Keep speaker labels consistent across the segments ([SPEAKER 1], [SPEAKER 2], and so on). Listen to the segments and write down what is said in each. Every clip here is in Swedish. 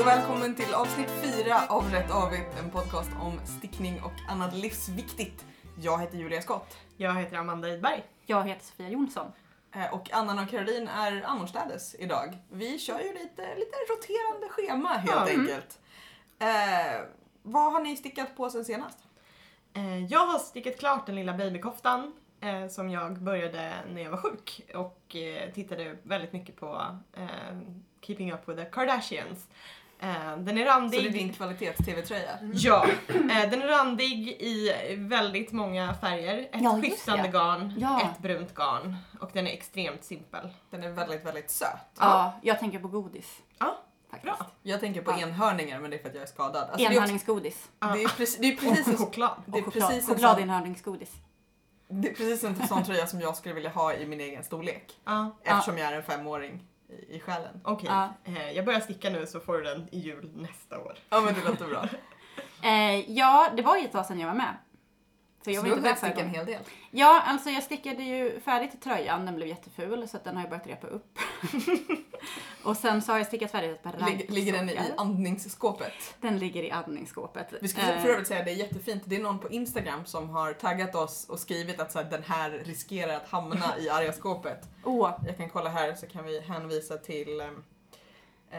[SPEAKER 1] Och välkommen till avsnitt 4 av Rätt Avigt, en podcast om stickning och annat livsviktigt. Jag heter Julia Skott
[SPEAKER 2] Jag heter Amanda Idberg.
[SPEAKER 3] Jag heter Sofia Jonsson.
[SPEAKER 1] eh, och Anna och Caroline är annorstädes idag. Vi kör ju lite, lite roterande schema helt.
[SPEAKER 2] Mm.
[SPEAKER 1] enkelt. Eh, vad har ni stickat på sen senast?
[SPEAKER 2] Eh, Jag har stickat klart den lilla babykoftan eh, som jag började när jag var sjuk och eh, tittade väldigt mycket på eh, Keeping Up With The Kardashians. Eh, Den är
[SPEAKER 1] Så
[SPEAKER 2] randig.
[SPEAKER 1] det är din kvalitets-tv-tröja?
[SPEAKER 2] Ja, eh, den är randig i väldigt många färger. Ett
[SPEAKER 3] Ja,
[SPEAKER 2] skiftande
[SPEAKER 3] det.
[SPEAKER 2] garn,
[SPEAKER 3] Ja.
[SPEAKER 2] ett brunt garn och den är extremt simpel.
[SPEAKER 1] Den är väldigt, väldigt söt.
[SPEAKER 3] Ja, jag tänker på godis.
[SPEAKER 2] Ja,
[SPEAKER 3] Faktiskt.
[SPEAKER 2] bra.
[SPEAKER 1] Jag tänker på
[SPEAKER 3] Ja.
[SPEAKER 1] enhörningar men det är för att jag är skadad. Alltså, det är, också,
[SPEAKER 3] Enhörningsgodis.
[SPEAKER 1] det är precis, det är precis,
[SPEAKER 2] Och choklad.
[SPEAKER 1] det är
[SPEAKER 3] choklad,
[SPEAKER 1] precis
[SPEAKER 3] chokladinhörningsgodis.
[SPEAKER 1] det är precis en sån tröja som jag skulle vilja ha i min egen storlek.
[SPEAKER 2] Ja,
[SPEAKER 1] Eftersom jag är en femåring i, själen.
[SPEAKER 2] okej.
[SPEAKER 3] Ja.
[SPEAKER 2] Eh, Jag börjar sticka nu så får du den i jul nästa år.
[SPEAKER 1] Ja men det låter bra.
[SPEAKER 3] Eh, ja, det var ju ett tag sedan jag var med. För jag
[SPEAKER 1] Så du har
[SPEAKER 3] inte
[SPEAKER 1] hunnit
[SPEAKER 3] med
[SPEAKER 1] sticka
[SPEAKER 3] förra
[SPEAKER 1] en hel del.
[SPEAKER 3] Ja, alltså jag stickade ju färdigt tröjan, den blev jätteful så den har jag börjat repa upp. och sen så har jag stickat färdigt ett par
[SPEAKER 1] Lig, ligger den i andningsskåpet?
[SPEAKER 3] Den ligger i andningsskåpet.
[SPEAKER 1] Vi
[SPEAKER 3] Eh,
[SPEAKER 1] för övrigt säga att det är jättefint. Det är någon på Instagram som har taggat oss och skrivit att så här, den här riskerar att hamna i arga skåpet.
[SPEAKER 3] Åh,
[SPEAKER 1] Jag kan kolla här så kan vi hänvisa till ehm, eh,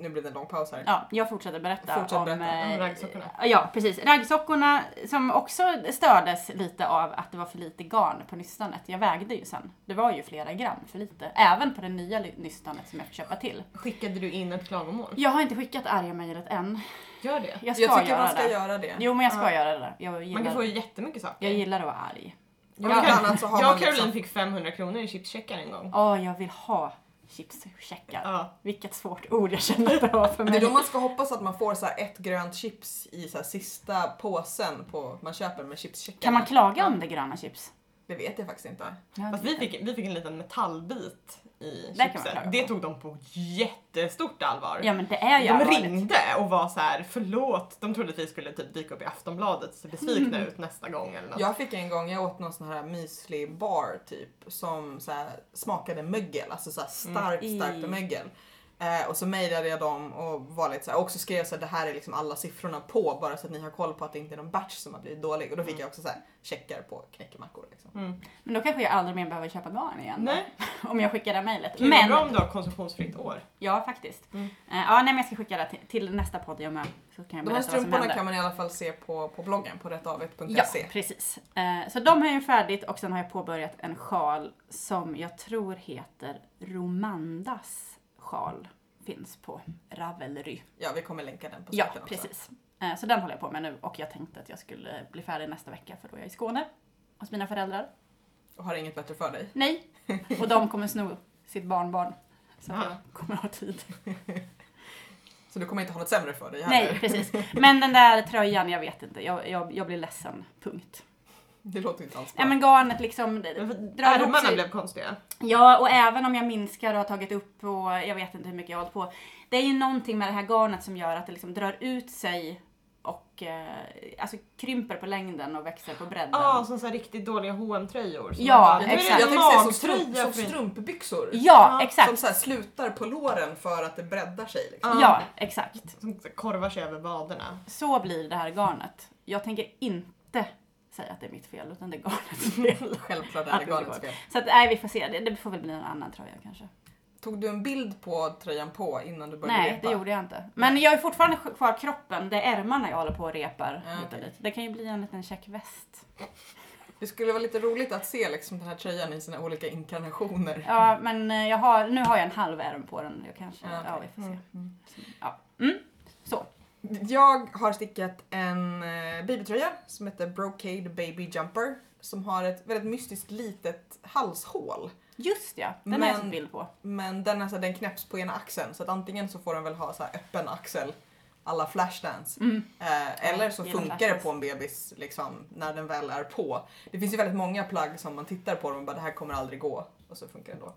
[SPEAKER 1] nu blir det en lång paus här.
[SPEAKER 3] Ja, jag fortsätter berätta
[SPEAKER 1] Fortsätt
[SPEAKER 3] om...
[SPEAKER 1] berätta.
[SPEAKER 3] eh,
[SPEAKER 2] Om raggsockorna.
[SPEAKER 3] Ja, precis. Raggsockorna som också stördes lite av att det var för lite garn på nystanet. Jag vägde ju sen. Det var ju flera gram för lite. Även på det nya nystanet som jag får köpa till.
[SPEAKER 2] Skickade du in ett klagomål?
[SPEAKER 3] Jag har inte skickat arga mejlet än.
[SPEAKER 2] Gör det.
[SPEAKER 3] Jag ska
[SPEAKER 1] Jag tycker
[SPEAKER 3] göra
[SPEAKER 1] man ska
[SPEAKER 3] det.
[SPEAKER 1] göra det.
[SPEAKER 3] Jo, men jag ska
[SPEAKER 2] Ja.
[SPEAKER 3] göra det. Jag
[SPEAKER 2] Man
[SPEAKER 3] gillar,
[SPEAKER 2] kan få jättemycket saker.
[SPEAKER 3] jag gillar att vara arg.
[SPEAKER 2] Jag, jag
[SPEAKER 1] man
[SPEAKER 2] och Caroline
[SPEAKER 1] liksom,
[SPEAKER 2] fick 500 kronor i chipscheckar en gång.
[SPEAKER 3] Åh, jag vill ha chipscheckar.
[SPEAKER 2] Ja.
[SPEAKER 3] Vilket svårt ord jag känner att det var för
[SPEAKER 1] det är
[SPEAKER 3] mig.
[SPEAKER 1] då man ska hoppas att man får så här ett grönt chips i så här sista påsen på, man köper med chipscheckarna.
[SPEAKER 3] Kan man klaga om det gröna chips?
[SPEAKER 1] Det vet jag faktiskt inte.
[SPEAKER 3] Ja,
[SPEAKER 2] Fast vi fick, vi fick en liten metallbit i chipset.
[SPEAKER 3] på.
[SPEAKER 2] Det tog de på jättestort allvar.
[SPEAKER 3] Ja, men det är ju
[SPEAKER 2] de
[SPEAKER 3] allvarligt.
[SPEAKER 2] ringde och var så här: förlåt. De trodde att vi skulle typ dyka upp i Aftonbladet så besvikna
[SPEAKER 3] Mm.
[SPEAKER 2] ut nästa gång eller något.
[SPEAKER 1] Jag fick en gång, jag åt någon sån här müsli bar typ som så här, smakade mögel, alltså så här starkt
[SPEAKER 3] Mm.
[SPEAKER 1] starkt mögel. Eh, och så mejlade jag dem och var lite så här, och så skrev så här, det här är liksom alla siffrorna på bara så att ni har koll på att det inte är någon batch som har blivit dålig. Och då fick
[SPEAKER 2] Mm.
[SPEAKER 1] jag också så här, checkar på knäckemackor. Liksom.
[SPEAKER 2] Mm.
[SPEAKER 3] Men då kanske jag aldrig mer behöver köpa garn igen.
[SPEAKER 2] Nej,
[SPEAKER 3] Om jag skickar det mejlet.
[SPEAKER 2] är bra
[SPEAKER 3] Men,
[SPEAKER 2] om du har konsumtionsfritt år.
[SPEAKER 3] ja faktiskt.
[SPEAKER 2] Mm.
[SPEAKER 3] Eh, ja, nej, men jag ska skicka det till, till nästa podd jag med. Så kan jag
[SPEAKER 1] De här strumporna kan man i alla fall se på, på bloggen på rättavit.se.
[SPEAKER 3] Ja, precis. Eh, så de har jag färdigt och sen har jag påbörjat en sjal som jag tror heter Romandas sjal. Finns på Ravelry.
[SPEAKER 1] Ja, vi kommer länka den på
[SPEAKER 3] Ja,
[SPEAKER 1] också.
[SPEAKER 3] precis. Eh, så den håller jag på med nu och jag tänkte att jag skulle bli färdig nästa vecka för då är jag i Skåne hos mina föräldrar.
[SPEAKER 1] Och har inget bättre för dig.
[SPEAKER 3] Nej, och de kommer sno sitt barnbarn. Så att
[SPEAKER 2] Ah.
[SPEAKER 3] jag kommer ha tid.
[SPEAKER 1] Så du kommer inte ha något sämre för dig
[SPEAKER 3] Nej,
[SPEAKER 1] heller.
[SPEAKER 3] precis. Men den där tröjan, jag vet inte. Jag, jag, jag blir ledsen. Punkt.
[SPEAKER 1] Det låter inte alls bra.
[SPEAKER 3] Ja men garnet liksom drar
[SPEAKER 2] Ärmarna
[SPEAKER 3] sig.
[SPEAKER 2] blev konstiga.
[SPEAKER 3] Ja, och även om jag minskar och har tagit upp och jag vet inte hur mycket jag har hållit på. Det är ju någonting med det här garnet som gör att det liksom drar ut sig och eh, alltså krymper på längden och växer på bredden.
[SPEAKER 2] Ja, som så här riktigt dåliga hm tröjor
[SPEAKER 3] Ja, exakt.
[SPEAKER 1] jag tänkte säga som, strump, strumpbyxor.
[SPEAKER 3] Ja,
[SPEAKER 2] Ja,
[SPEAKER 3] exakt.
[SPEAKER 1] Som så här slutar på låren för att det breddar sig. Liksom.
[SPEAKER 2] Ja.
[SPEAKER 3] Ja, exakt.
[SPEAKER 2] Som korvar sig över vaderna.
[SPEAKER 3] Så blir det här garnet. Jag tänker inte säga att det är mitt fel, utan det är garnets fel.
[SPEAKER 1] Självklart är det garnets fel.
[SPEAKER 3] Så att, nej, vi får se. Det, det får väl bli en annan tröja kanske.
[SPEAKER 1] Tog du en bild på tröjan på innan du började
[SPEAKER 3] Nej,
[SPEAKER 1] repa?
[SPEAKER 3] det gjorde jag inte. Men jag är fortfarande kvar kroppen. Det är ärmarna jag håller på och repar.
[SPEAKER 1] Ja,
[SPEAKER 3] lite. Det kan ju bli en liten check väst.
[SPEAKER 1] Det skulle vara lite roligt att se liksom, den här tröjan i sina olika inkarnationer.
[SPEAKER 3] Ja, men eh, jag har, nu har jag en halv ärm på den. Jag kanske,
[SPEAKER 1] Ja,
[SPEAKER 3] ja, vi får se.
[SPEAKER 1] Mm.
[SPEAKER 3] Ja. Mm. Så.
[SPEAKER 1] Jag har stickat en eh, babytröja som heter Brocade Baby Jumper. Som har ett väldigt mystiskt litet halshål.
[SPEAKER 3] Just ja, den har
[SPEAKER 1] Men-
[SPEAKER 3] jag sett bild på.
[SPEAKER 1] Men den, alltså, den knäpps på ena axeln så att antingen så får den väl ha så öppen axel alla Flashdance.
[SPEAKER 3] Mm.
[SPEAKER 1] Eh, eller så funkar det på en bebis liksom, när den väl är på. Det finns ju väldigt många plagg som man tittar på och bara det här kommer aldrig gå och så funkar det då.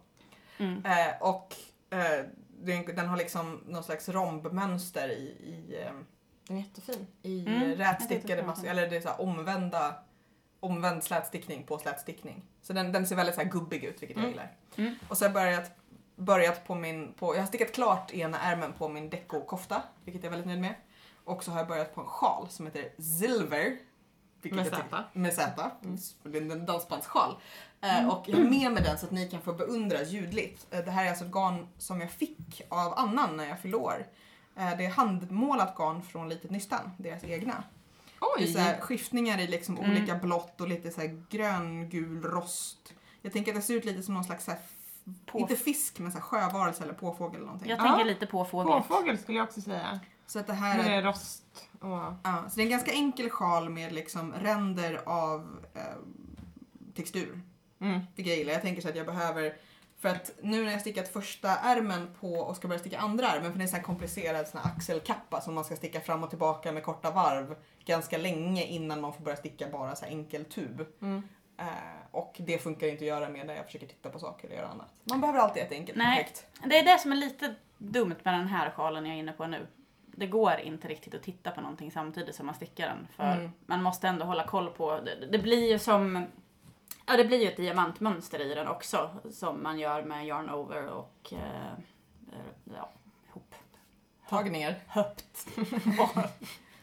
[SPEAKER 3] Mm.
[SPEAKER 1] Eh, och eh, den, den har liksom någon slags rombmönster i, i, eh,
[SPEAKER 2] Den är jättefin.
[SPEAKER 1] i
[SPEAKER 3] Mm, jag
[SPEAKER 1] rätstickade
[SPEAKER 3] inte.
[SPEAKER 1] eller det är så här omvända omvänd slätstickning på slätstickning. Så den, den ser väldigt så här gubbig ut vilket jag
[SPEAKER 2] Mm.
[SPEAKER 1] gillar.
[SPEAKER 3] Mm.
[SPEAKER 1] Och så har jag börjat börjat på min, på, jag har stickat klart ena ärmen på min deco-kofta, vilket jag är väldigt nöjd med. Och så har jag börjat på en sjal som heter Silver. vilket
[SPEAKER 2] Med
[SPEAKER 1] jag
[SPEAKER 2] Z.
[SPEAKER 1] Med Z.
[SPEAKER 2] Mm.
[SPEAKER 1] Det är en dansbandssjal. Eh, och jag har med mig den så att ni kan få beundra ljudligt. Eh, det här är alltså ett garn som jag fick av Annan när jag fyllde år. Eh, det är handmålat garn från Litet Nystan, deras egna. Det är så här skiftningar i liksom
[SPEAKER 3] Mm.
[SPEAKER 1] olika blått och lite så här grön, gul, rost. Jag tänker att det ser ut lite som någon slags, så här, f-
[SPEAKER 3] På-
[SPEAKER 1] inte fisk, men så här sjövarelse eller påfågel eller någonting.
[SPEAKER 3] Jag
[SPEAKER 2] Ja.
[SPEAKER 3] tänker lite på fågel.
[SPEAKER 2] Påfågel skulle jag också säga.
[SPEAKER 1] Så att det här är,
[SPEAKER 2] Med rost och...
[SPEAKER 1] ja, så det är en ganska enkel sjal med liksom ränder av eh, textur.
[SPEAKER 2] Mm.
[SPEAKER 1] Jag gillar. Jag tänker så att jag behöver för att nu när jag stickat första ärmen på och ska börja sticka andra ärmen, för det är en sån här komplicerad sån här axelkappa som man ska sticka fram och tillbaka med korta varv ganska länge innan man får börja sticka bara så enkel tub.
[SPEAKER 2] Mm.
[SPEAKER 1] Eh, och det funkar inte att göra med när jag försöker titta på saker och göra annat. Man behöver alltid ett enkelt
[SPEAKER 3] Nej.
[SPEAKER 1] projekt.
[SPEAKER 3] Det är det som är lite dumt med den här sjalen jag är inne på nu. Det går inte riktigt att titta på någonting samtidigt som man stickar den. För
[SPEAKER 1] Mm.
[SPEAKER 3] man måste ändå hålla koll på, det, det blir ju som, ja det blir ju ett diamantmönster i den också. Som man gör med yarn over och eh, eh, ja, hop,
[SPEAKER 1] Tagningar.
[SPEAKER 3] höpt.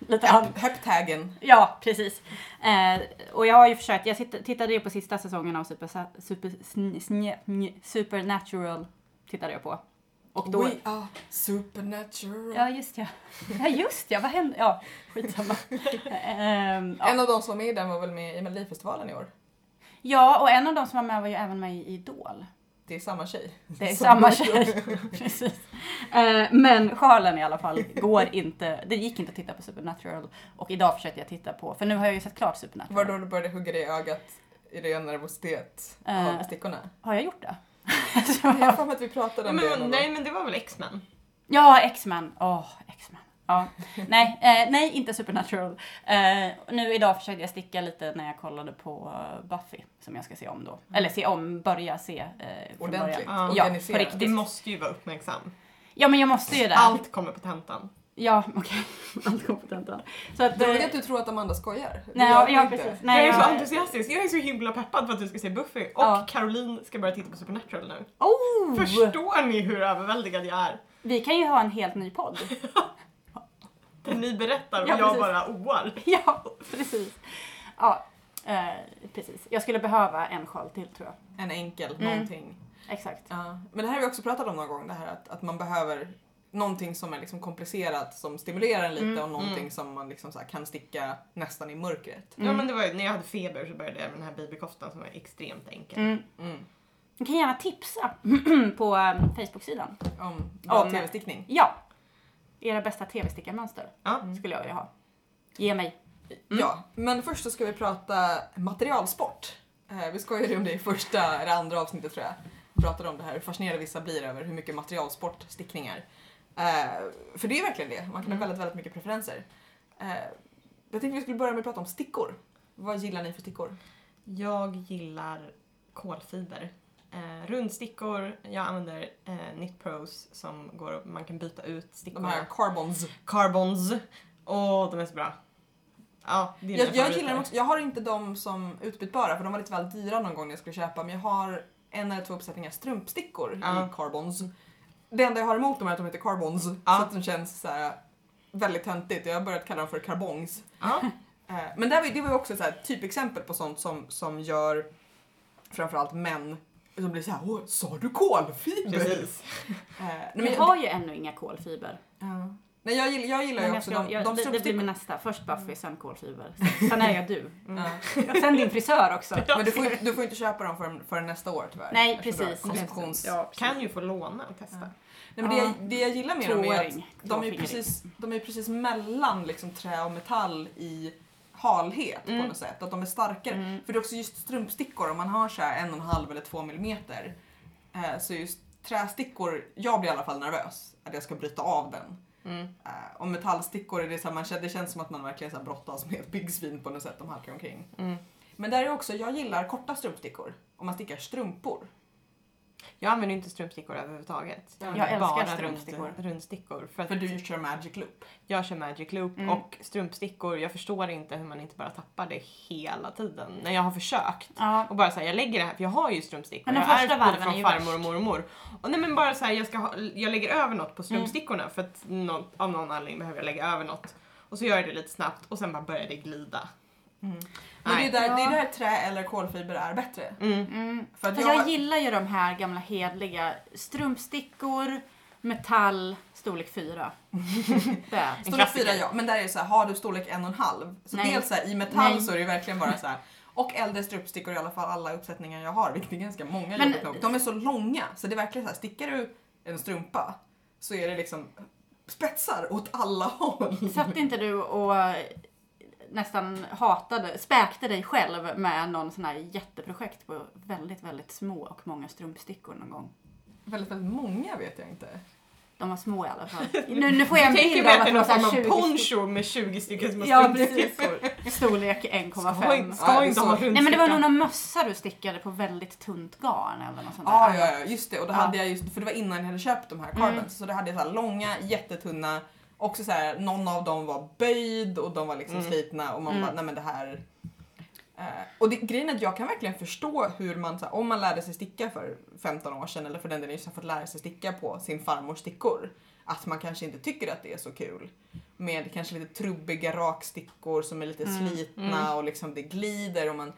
[SPEAKER 3] Lite
[SPEAKER 1] Höp, höptagen.
[SPEAKER 3] Ja, precis. Eh, och jag har ju försökt, jag titt- tittade ju på sista säsongen av Super, super, Supernatural. Tittade jag på. Och då...
[SPEAKER 1] We are supernatural.
[SPEAKER 3] Ja, just ja. Ja, just ja. Vad hände? Ja, skitsamma. Ehm, ja.
[SPEAKER 1] En av de som var med i den var väl med i Melodifestivalen i år.
[SPEAKER 3] Ja, och en av de som var med var ju även med i Idol.
[SPEAKER 1] Det är samma tjej.
[SPEAKER 3] Det är samma tjej. Precis. Eh, men sjalen i alla fall går inte, det gick inte att titta på Supernatural. Och idag försökte jag titta på, för nu har jag ju sett klart
[SPEAKER 1] Var
[SPEAKER 3] Supernatural.
[SPEAKER 1] det då du började hugga dig i ögat i ren nervositet
[SPEAKER 3] Eh.
[SPEAKER 1] av stickorna?
[SPEAKER 3] Har jag gjort det?
[SPEAKER 1] Jag har för att vi pratade om det.
[SPEAKER 2] Men,
[SPEAKER 1] någon
[SPEAKER 2] nej men det var väl X-Men?
[SPEAKER 3] Ja, X-Men. Åh, X-Men. Ja. Nej, eh, nej, inte Supernatural. Eh, nu idag försökte jag sticka lite när jag kollade på eh, Buffy, som jag ska se om då. Eller se om, börja se eh, från
[SPEAKER 1] Ordentligt.
[SPEAKER 3] början.
[SPEAKER 2] Ja,
[SPEAKER 3] på riktigt.
[SPEAKER 2] Du måste ju vara uppmärksam.
[SPEAKER 3] Ja, men jag måste ju det.
[SPEAKER 2] Allt kommer på tentan.
[SPEAKER 3] Ja, okej. Allt kompetent. Så att...
[SPEAKER 1] Det är
[SPEAKER 3] eh,
[SPEAKER 1] att du tror att Amanda skojar. Det
[SPEAKER 3] Nej,
[SPEAKER 1] gör
[SPEAKER 3] ja,
[SPEAKER 1] hon
[SPEAKER 3] ja,
[SPEAKER 1] inte.
[SPEAKER 3] precis.
[SPEAKER 2] jag
[SPEAKER 3] Nej,
[SPEAKER 2] är så
[SPEAKER 3] jag-
[SPEAKER 2] entusiastisk, jag är så himla peppad för att du ska se Buffy och
[SPEAKER 3] Ja.
[SPEAKER 2] Caroline ska börja titta på Supernatural nu.
[SPEAKER 3] Oh!
[SPEAKER 2] Förstår ni hur överväldigad jag är?
[SPEAKER 3] Vi kan ju ha en helt ny podd.
[SPEAKER 2] Där ni berättar och
[SPEAKER 3] Ja,
[SPEAKER 2] jag bara oar.
[SPEAKER 3] ja, precis. Ja, eh, precis. Jag skulle behöva en sjal till tror jag.
[SPEAKER 1] En enkel,
[SPEAKER 3] Mm.
[SPEAKER 1] någonting.
[SPEAKER 3] Exakt.
[SPEAKER 1] Ja. Men det här har vi också pratat om någon gång, det här att, att man behöver någonting som är liksom komplicerat som stimulerar en lite
[SPEAKER 3] Mm,
[SPEAKER 1] och någonting
[SPEAKER 2] mm.
[SPEAKER 1] som man liksom så här kan sticka nästan i mörkret.
[SPEAKER 2] Ja men det var ju, när jag hade feber så började jag med den här babykoftan som var extremt enkel.
[SPEAKER 3] Mm.
[SPEAKER 1] Mm.
[SPEAKER 3] Ni kan gärna tipsa på eh, Facebook-sidan.
[SPEAKER 1] Om bra
[SPEAKER 3] Om-
[SPEAKER 1] tv-stickning.
[SPEAKER 3] Ja. Era bästa tv-stickarmönster
[SPEAKER 2] Ja.
[SPEAKER 3] skulle jag vilja ha. Ge mig.
[SPEAKER 1] Ja, men först så ska vi prata materialsport. Eh, vi skojade ju om det i första eller andra avsnittet tror jag. Vi pratade om det här, hur fascinerade vissa blir över hur mycket materialsport stickningar. Eh, för det är verkligen det, man kan ha väldigt, väldigt mycket preferenser. Eh, jag tänkte vi skulle börja med att prata om stickor. Vad gillar ni för stickor?
[SPEAKER 2] Jag gillar kolfiber. Eh, rundstickor, jag använder eh, Knit Pros som går, man kan byta ut
[SPEAKER 1] De
[SPEAKER 2] stickorna.
[SPEAKER 1] här carbons.
[SPEAKER 2] Carbons. Åh, de är så bra. Ja, det är
[SPEAKER 1] Jag, jag gillar dem också. Jag har inte dem som utbytbara för de var lite väl dyra någon gång när jag skulle köpa men jag har en eller två uppsättningar strumpstickor
[SPEAKER 2] Ja.
[SPEAKER 1] i carbons. Det enda jag har emot dem är att de heter carbons
[SPEAKER 2] Ja.
[SPEAKER 1] så att de känns så här, väldigt töntigt och jag har börjat kalla dem för carbongs.
[SPEAKER 2] Ja.
[SPEAKER 1] Eh, Men det var, ju- det var ju också ett typexempel på sånt som, som gör framförallt män som blir såhär Åh, sa du kolfiber?
[SPEAKER 2] Precis.
[SPEAKER 1] Eh, nej, men
[SPEAKER 3] Vi
[SPEAKER 1] jag,
[SPEAKER 3] har ju ännu inga kolfiber.
[SPEAKER 1] ja. nej, jag, gillar, jag gillar ju
[SPEAKER 3] jag
[SPEAKER 1] också
[SPEAKER 3] ska,
[SPEAKER 1] de,
[SPEAKER 3] jag,
[SPEAKER 1] de
[SPEAKER 3] det, det blir min nästa. Först Buffy, sen kolfiber. Sen är jag du.
[SPEAKER 2] Mm.
[SPEAKER 1] Ja.
[SPEAKER 3] Sen din frisör också.
[SPEAKER 1] Men du får, du får inte köpa dem förrän, förrän nästa år tyvärr.
[SPEAKER 3] Nej, precis.
[SPEAKER 1] Konsumtions...
[SPEAKER 3] Ja, precis.
[SPEAKER 2] Kan ju få låna och testa.
[SPEAKER 1] Nej, men det, jag- det jag gillar med dem är att de är, precis, de är precis mellan liksom, trä och metall i halhet
[SPEAKER 2] Mm.
[SPEAKER 1] på något sätt. Att de är starkare.
[SPEAKER 3] Mm.
[SPEAKER 1] För det är också just strumpstickor, om man har så här en och en halv eller två millimeter. Eh, så just trästickor, jag blir i alla fall nervös att jag ska bryta av den.
[SPEAKER 2] Mm.
[SPEAKER 1] Eh, och metallstickor, är det, så här, man, känner- det känns som att man verkligen så här brottas med ett piggsvin på något sätt de halkar omkring.
[SPEAKER 2] Mm.
[SPEAKER 1] Men där är också, jag gillar korta strumpstickor. Om man stickar strumpor.
[SPEAKER 2] Jag använder inte strumpstickor överhuvudtaget.
[SPEAKER 1] Jag
[SPEAKER 2] använder
[SPEAKER 3] älskar
[SPEAKER 2] bara
[SPEAKER 3] strumpstickor.
[SPEAKER 2] Rund, rundstickor. För,
[SPEAKER 1] För du kör Magic Loop.
[SPEAKER 2] jag kör Magic Loop
[SPEAKER 3] Mm.
[SPEAKER 2] och strumpstickor, jag förstår inte hur man inte bara tappar det hela tiden. När jag har försökt.
[SPEAKER 3] Ja.
[SPEAKER 2] Och bara säga jag lägger det här, för jag har ju strumpstickor.
[SPEAKER 3] Men de
[SPEAKER 2] jag har
[SPEAKER 3] första varven är
[SPEAKER 2] från
[SPEAKER 3] ju
[SPEAKER 2] farmor och mormor. Och nej men bara så här, jag, ska ha, jag lägger över något på
[SPEAKER 3] Mm.
[SPEAKER 2] strumpstickorna för att något, av någon anledning behöver jag lägga över något. Och så gör jag det lite snabbt och sen bara börjar det glida.
[SPEAKER 1] Men det är där, det är
[SPEAKER 3] Ja.
[SPEAKER 1] där trä eller kolfiber är bättre.
[SPEAKER 2] Mm.
[SPEAKER 3] Mm.
[SPEAKER 1] För att jag,
[SPEAKER 3] jag gillar ju de här gamla hedliga strumpstickor, metall, storlek 4. det.
[SPEAKER 1] storlek
[SPEAKER 2] klassiker.
[SPEAKER 1] 4 ja, men där är det så här, har du storlek en och en halv? Så
[SPEAKER 3] Nej.
[SPEAKER 1] dels så här, i metall
[SPEAKER 3] Nej.
[SPEAKER 1] så är det verkligen bara så här. Och äldre strumpstickor i alla fall alla uppsättningar jag har, vilket är ganska många
[SPEAKER 3] Men-
[SPEAKER 1] nog. De är så långa så det är verkligen så här, stickar du en strumpa så är det liksom spetsar åt alla håll.
[SPEAKER 3] Satt inte du och nästan hatade, späkte dig själv med någon sån här jätteprojekt på väldigt, väldigt små och många strumpstickor någon gång?
[SPEAKER 1] Väldigt, väldigt många vet jag inte.
[SPEAKER 3] De var små i alla fall. Nu, nu får jag en bild av
[SPEAKER 2] att det
[SPEAKER 3] var
[SPEAKER 2] någon
[SPEAKER 3] så här
[SPEAKER 2] form av
[SPEAKER 3] 20 stycken.
[SPEAKER 2] poncho med 20 stycken små
[SPEAKER 3] Ja,
[SPEAKER 2] strumpstickor.
[SPEAKER 3] Storlek
[SPEAKER 2] Ska,
[SPEAKER 3] 1,5.
[SPEAKER 2] in- ska inte ha
[SPEAKER 3] Nej men det var nog någon mössa du stickade på väldigt tunt garn eller något sånt där.
[SPEAKER 1] Ja, ja, ja, just det. Och då
[SPEAKER 3] Ja.
[SPEAKER 1] hade jag just, för det var innan jag hade köpt de här carbons, så då hade jag så här långa, jättetunna, också så här, någon av dem var böjd och de var liksom
[SPEAKER 2] Mm.
[SPEAKER 1] slitna och man
[SPEAKER 3] Mm.
[SPEAKER 1] bara, nej men det här. Eh, och det, grejen är att jag kan verkligen förstå hur man, så här, om man lärde sig sticka för 15 år sedan eller för den delen just har fått lära sig sticka på sin farmors stickor, att man kanske inte tycker att det är så kul. Med kanske lite trubbiga rakstickor som är lite
[SPEAKER 3] Mm.
[SPEAKER 1] slitna
[SPEAKER 2] Mm.
[SPEAKER 1] och liksom det glider och man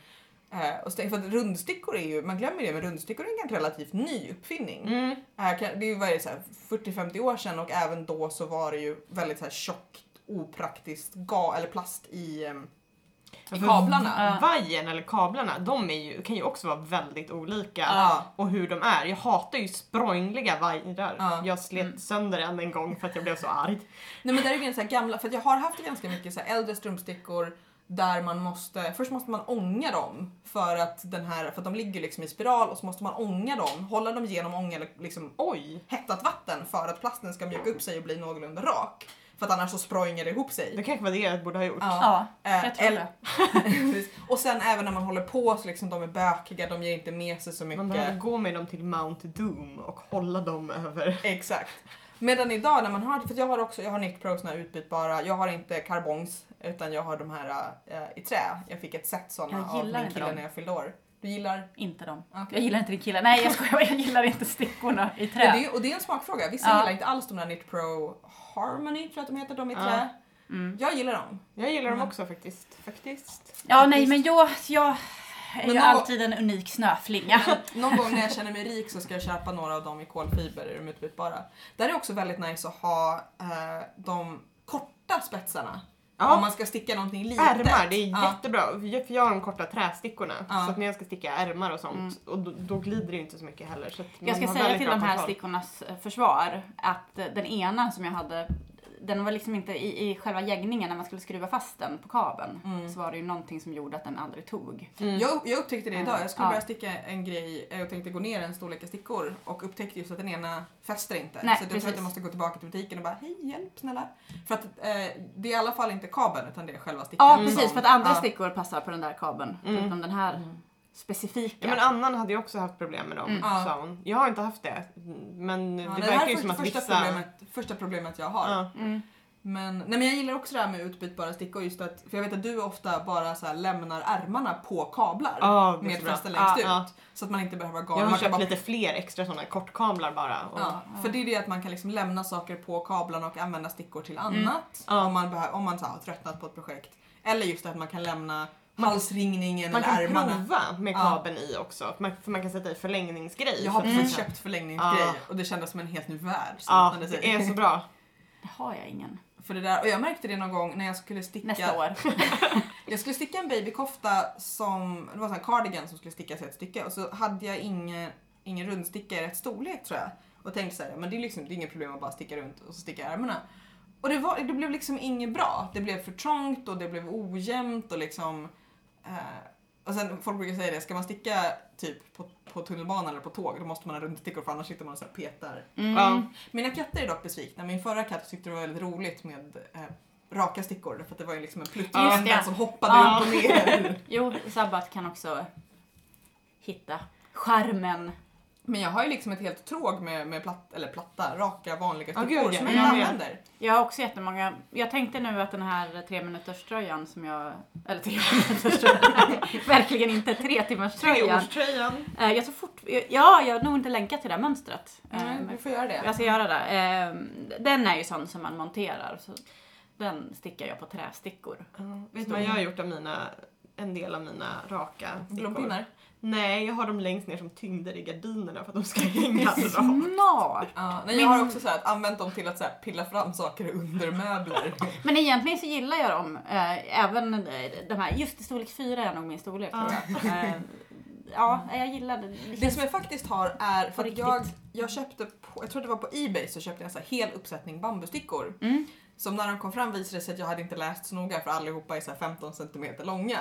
[SPEAKER 1] Eh, och för att rundstickor är ju, man glömmer det, men rundstickor är en relativt ny uppfinning.
[SPEAKER 2] Mm.
[SPEAKER 1] Eh, det är ju vad är det, så här, 40-50 år sedan och även då så var det ju väldigt så här, tjockt, opraktiskt ga, eller plast i, em, i kablarna.
[SPEAKER 3] Ja.
[SPEAKER 2] Vajern eller kablarna, de ju, kan ju också vara väldigt olika.
[SPEAKER 1] Ja.
[SPEAKER 2] Och hur de är. Jag hatar ju språngliga vajrar.
[SPEAKER 1] Ja.
[SPEAKER 2] Jag slet
[SPEAKER 1] Mm.
[SPEAKER 2] sönder en en gång för att jag blev så arg.
[SPEAKER 1] Nej men det är ju så gamla, för jag har haft ganska mycket så äldre strumpstickor där man måste, först måste man ånga dem för att den här, för att de ligger liksom i spiral och så måste man ånga dem, hålla dem genom ånga liksom
[SPEAKER 2] Oj!
[SPEAKER 1] hettat vatten för att plasten ska mjuka upp sig och bli någorlunda rak. För att annars så spronger det ihop sig.
[SPEAKER 2] Det kanske var det jag borde ha gjort.
[SPEAKER 3] Ja,
[SPEAKER 1] Eh,
[SPEAKER 3] jag tror
[SPEAKER 1] eller-
[SPEAKER 3] det.
[SPEAKER 1] Och sen även när man håller på så liksom de är bökiga, de ger inte med sig så
[SPEAKER 2] Man behöver
[SPEAKER 1] mycket.
[SPEAKER 2] gå med dem till Mount Doom och hålla dem över.
[SPEAKER 1] Exakt. Medan idag när man har, för jag har också, jag har Knit Pro såna här utbytbara, jag har inte karbongs utan jag har de här äh, i trä. Jag fick ett set såna
[SPEAKER 3] Jag
[SPEAKER 1] av min kille
[SPEAKER 3] dem.
[SPEAKER 1] när jag fyllde år. Du gillar?
[SPEAKER 3] Inte dem.
[SPEAKER 1] Okej.
[SPEAKER 3] Jag gillar inte din kille. Nej jag skojar, jag gillar inte stickorna i trä.
[SPEAKER 1] Ja, det, är- och det är en smakfråga. Vissa
[SPEAKER 3] Ja.
[SPEAKER 1] gillar inte alls de där Knit Pro Harmony tror jag att de heter, de i
[SPEAKER 2] Ja.
[SPEAKER 1] trä.
[SPEAKER 3] Mm.
[SPEAKER 1] Jag gillar dem.
[SPEAKER 2] Jag gillar dem
[SPEAKER 1] Mm.
[SPEAKER 2] också faktiskt. Faktiskt.
[SPEAKER 3] Ja nej men jag, jag är ju alltid en unik snöflinga.
[SPEAKER 1] Någon gång när jag känner mig rik så ska jag köpa några av dem i kolfiber, i de utbytbara. Där är också väldigt nice att ha eh, de korta spetsarna. Om
[SPEAKER 2] Ja,
[SPEAKER 1] man ska sticka någonting litet.
[SPEAKER 2] ärmar, det är
[SPEAKER 1] Ja.
[SPEAKER 2] jättebra. För jag har de korta trästickorna.
[SPEAKER 1] Ja.
[SPEAKER 2] Så att när jag ska sticka ärmar och sånt,
[SPEAKER 3] Mm.
[SPEAKER 2] och då, då glider det ju inte så mycket heller. Så att
[SPEAKER 3] Jag ska säga till de här
[SPEAKER 2] kontroll.
[SPEAKER 3] stickornas eh, försvar att eh, den ena som jag hade den var liksom inte i, i själva gängningen när man skulle skruva fast den på kabeln.
[SPEAKER 1] Mm.
[SPEAKER 3] Så var det ju någonting som gjorde att den aldrig tog.
[SPEAKER 2] Mm.
[SPEAKER 1] Jag, jag upptäckte det idag. Jag skulle
[SPEAKER 3] Ja.
[SPEAKER 1] börja sticka en grej och tänkte gå ner en storlek i stickor och upptäckte just att den ena fäster inte.
[SPEAKER 3] Nej,
[SPEAKER 1] så jag tror att jag måste gå tillbaka till butiken och bara hej hjälp snälla. För att eh, det är i alla fall inte kabeln utan det är själva stickan.
[SPEAKER 3] Ja
[SPEAKER 1] som-
[SPEAKER 3] precis, för att andra
[SPEAKER 1] ja.
[SPEAKER 3] stickor passar på den där kabeln.
[SPEAKER 2] Mm.
[SPEAKER 3] Förutom den här specifika.
[SPEAKER 2] Ja, men Annan hade ju också haft problem med dem,
[SPEAKER 3] Mm.
[SPEAKER 2] Sa hon. Jag har inte haft det. Men
[SPEAKER 1] Ja,
[SPEAKER 2] det
[SPEAKER 1] det här
[SPEAKER 2] verkar
[SPEAKER 1] är
[SPEAKER 2] ju som att
[SPEAKER 1] första,
[SPEAKER 2] vissa...
[SPEAKER 1] problemet, första problemet jag har.
[SPEAKER 2] Ja.
[SPEAKER 3] Mm.
[SPEAKER 1] Men, nej men jag gillar också det här med utbytbara stickor just att, för jag vet att du ofta bara så här lämnar ärmarna på kablar
[SPEAKER 2] är
[SPEAKER 1] med fäste längst ut.
[SPEAKER 2] Ja.
[SPEAKER 1] Så att man inte behöver ha garn.
[SPEAKER 2] Jag har köpt
[SPEAKER 1] bara,
[SPEAKER 2] lite fler extra sådana kortkablar bara. Och,
[SPEAKER 1] ja, för det är det att man kan liksom lämna saker på kablarna och använda stickor till annat.
[SPEAKER 2] Mm.
[SPEAKER 1] Om man, behöver, om man så här, har tröttnat på ett projekt. Eller just att man kan lämna halsringningen
[SPEAKER 2] Man
[SPEAKER 1] eller
[SPEAKER 2] kan
[SPEAKER 1] ärmarna.
[SPEAKER 2] prova med
[SPEAKER 1] Ja.
[SPEAKER 2] kabeln i också. För man, för man kan sätta i förlängningsgrej.
[SPEAKER 1] Jag har precis
[SPEAKER 2] man kan-
[SPEAKER 1] köpt förlängningsgrej
[SPEAKER 2] Ja.
[SPEAKER 1] och det kändes som en helt ny värld
[SPEAKER 2] Ja,
[SPEAKER 1] öppnade sig.
[SPEAKER 2] det är så bra.
[SPEAKER 3] Det har jag ingen.
[SPEAKER 1] För det där, och jag märkte det någon gång när jag skulle sticka
[SPEAKER 3] Nästa år.
[SPEAKER 1] Jag skulle sticka en babykofta som, det var en cardigan som skulle stickas i ett stycke och så hade jag ingen, ingen rundsticka i rätt storlek tror jag. Och tänkte såhär, men det är liksom det är inget problem att bara sticka runt och så sticka ärmarna. Och det, var, det blev liksom inget bra. Det blev för trångt och det blev ojämnt och liksom eh, och sen folk brukar säga det, ska man sticka typ på, på tunnelbanan eller på tåg då måste man ha rundstickor för annars sitter man och så här petar.
[SPEAKER 3] Mm.
[SPEAKER 2] Ja.
[SPEAKER 1] Mina katter är dock besvikna. Min förra katt tyckte det var väldigt roligt med eh, raka stickor för att det var ju liksom en pluttjänta
[SPEAKER 3] det.
[SPEAKER 1] som hoppade
[SPEAKER 3] Ja.
[SPEAKER 1] upp och ner.
[SPEAKER 3] Jo, Sabbat kan också hitta charmen
[SPEAKER 1] Men jag har ju liksom ett helt tråg med, med platt, eller platta, raka, vanliga
[SPEAKER 2] gud, ja.
[SPEAKER 1] som
[SPEAKER 2] Jag med.
[SPEAKER 1] använder.
[SPEAKER 3] Jag har också jättemånga. Jag tänkte nu att den här tre minuters tröjan som jag, eller tre minuters tröjan, verkligen inte tre timmars tröjan.
[SPEAKER 2] Treårströjan.
[SPEAKER 3] Eh, Jag tror fort, ja, jag har nog inte länkat till det här mönstret. Eh,
[SPEAKER 1] Mm, du får göra det.
[SPEAKER 3] Jag ska göra det. Eh, Den är ju sån som man monterar. Så den stickar jag på trästickor.
[SPEAKER 2] Ja, vet du vad jag har gjort av mina, en del av mina raka stickor?
[SPEAKER 1] Blompinnar.
[SPEAKER 2] Nej, jag har dem längst ner som tyngder i gardinerna för att de ska hänga rakt.
[SPEAKER 3] Smart!
[SPEAKER 1] Ja, nej, jag har också så här, att använt dem till att så här, pilla fram saker under möbler.
[SPEAKER 3] Men egentligen så gillar jag dem. Eh, även eh, de här, just i storlek 4 är nog min storlek tror jag. Eh, ja, jag gillar det.
[SPEAKER 1] Det som jag faktiskt har är, för att jag, jag köpte, på, jag tror det var på Ebay så köpte jag en så här hel uppsättning bambustickor.
[SPEAKER 3] Mm.
[SPEAKER 1] Som när de kom fram visade det sig att jag hade inte läst så noga för allihopa är så här 15 cm långa.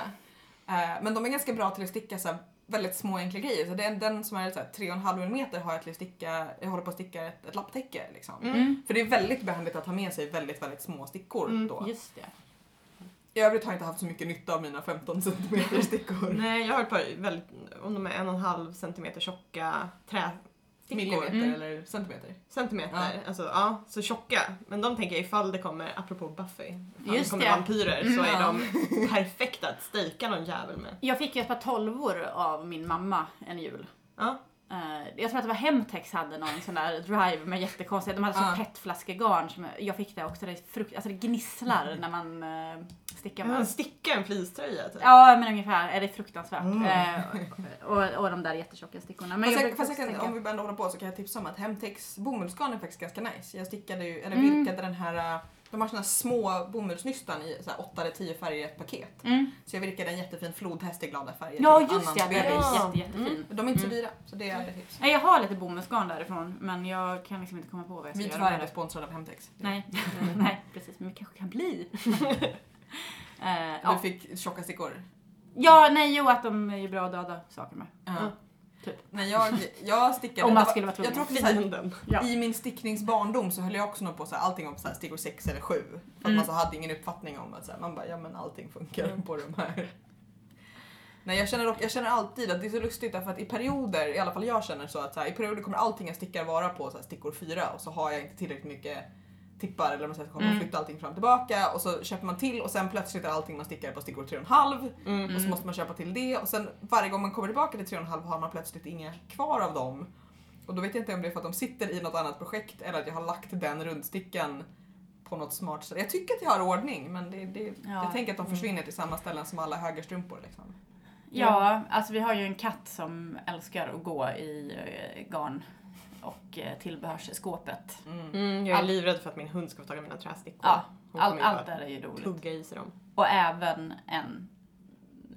[SPEAKER 1] Eh, men de är ganska bra till att sticka så här väldigt små enkla grejer. Så den, den som är så här 3,5 mm har jag till att sticka, jag håller på att sticka ett, ett lapptäcke liksom.
[SPEAKER 3] Mm.
[SPEAKER 1] För det är väldigt behändigt att ha med sig väldigt, väldigt små stickor
[SPEAKER 2] Mm,
[SPEAKER 1] då.
[SPEAKER 3] Just det.
[SPEAKER 1] I övrigt har jag inte haft så mycket nytta av mina 15 cm stickor.
[SPEAKER 2] Nej, jag har ett par väldigt, om de är en och en halv
[SPEAKER 1] Millimeter
[SPEAKER 3] Mm.
[SPEAKER 1] eller centimeter.
[SPEAKER 2] Centimeter, alltså ja, så tjocka. Men de tänker jag ifall det kommer, apropå Buffy, ifall
[SPEAKER 3] Just
[SPEAKER 2] det kommer
[SPEAKER 3] det.
[SPEAKER 2] vampyrer så
[SPEAKER 1] Mm.
[SPEAKER 2] är de perfekta att stejka någon jävel med.
[SPEAKER 3] Jag fick ju ett par tolvor av min mamma en jul.
[SPEAKER 2] Ja.
[SPEAKER 3] Eh, jag tror att det var Hemtex hade någon sån där drive med jättekonstiga, de hade så
[SPEAKER 1] Ja.
[SPEAKER 3] petflaskegarn som jag- fick det också, det, är frukt, alltså det gnisslar när man uh, stickar
[SPEAKER 2] Man stickar en fleecetröja typ.
[SPEAKER 3] Ja men ungefär, är det är fruktansvärt.
[SPEAKER 2] Mm.
[SPEAKER 3] Eh, och, och de där jättetjocka stickorna. Men
[SPEAKER 1] Fast jag, fast jag kan, om vi ändå håller på så kan jag tipsa om att Hemtex bomullsgarn är faktiskt ganska nice. Jag stickade ju, eller
[SPEAKER 3] Mm.
[SPEAKER 1] virkade den här, de har såna små bomullsnystan i så här åtta eller tio färger i ett paket.
[SPEAKER 3] Mm.
[SPEAKER 1] Så jag virkade en jättefin flodhäst i glada färger.
[SPEAKER 3] Ja just
[SPEAKER 1] annan
[SPEAKER 3] det, den är.
[SPEAKER 2] Ja.
[SPEAKER 3] jätte, jättefin.
[SPEAKER 1] De är inte så
[SPEAKER 3] Mm.
[SPEAKER 1] dyra, så det är tips.
[SPEAKER 3] Jag har lite bomullsgarn därifrån men jag kan liksom inte komma på vad jag ska
[SPEAKER 1] Vi är
[SPEAKER 3] göra
[SPEAKER 1] tyvärr
[SPEAKER 3] med
[SPEAKER 1] inte sponsrade av Hemtex.
[SPEAKER 3] Nej, nej precis, men vi kanske kan bli. Eh,
[SPEAKER 1] Du
[SPEAKER 3] ja.
[SPEAKER 1] fick tjocka stickor.
[SPEAKER 3] ja, nej jo att de är ju bra att döda saker med.
[SPEAKER 1] Ja.
[SPEAKER 3] Typ.
[SPEAKER 1] Nej, jag, jag stickade...
[SPEAKER 3] Om man skulle vara tvungen.
[SPEAKER 1] Jag tror också
[SPEAKER 2] Fienden.
[SPEAKER 3] Ja.
[SPEAKER 1] I min stickningsbarndom så höll jag också nog på så här, allting om så här, stickor 6 eller 7. För att
[SPEAKER 3] Mm.
[SPEAKER 1] man så hade ingen uppfattning om att så här, man bara, ja men allting funkar
[SPEAKER 3] Mm.
[SPEAKER 1] på de här. Nej jag känner, dock, jag känner alltid att det är så lustigt därför att i perioder, i alla fall jag känner så att så här, i perioder kommer allting jag stickar vara på så här, stickor 4 och så har jag inte tillräckligt mycket tippar eller man säger så kommer man
[SPEAKER 3] Mm.
[SPEAKER 1] flytta allting fram och tillbaka och så köper man till och sen plötsligt är allting man stickar på stickor 3,5
[SPEAKER 2] Mm.
[SPEAKER 1] och så måste man köpa till det och sen varje gång man kommer tillbaka till 3,5 har man plötsligt inga kvar av dem. Och då vet jag inte om det är för att de sitter i något annat projekt eller att jag har lagt den rundstickan på något smart sätt. Jag tycker att jag har ordning men det, det,
[SPEAKER 3] Ja.
[SPEAKER 1] jag tänker att de försvinner till samma ställen som alla högerstrumpor. Liksom.
[SPEAKER 3] Ja, alltså vi har ju en katt som älskar att gå i eh, garn och eh, tillbehörsskåpet.
[SPEAKER 1] Mm.
[SPEAKER 2] Mm, jag är
[SPEAKER 3] All-
[SPEAKER 2] livrädd för att min hund ska få tag i mina trästickor.
[SPEAKER 3] Ja,
[SPEAKER 2] Hon
[SPEAKER 3] all, allt där är ju roligt.
[SPEAKER 2] tugga i sig dem.
[SPEAKER 3] Och även en,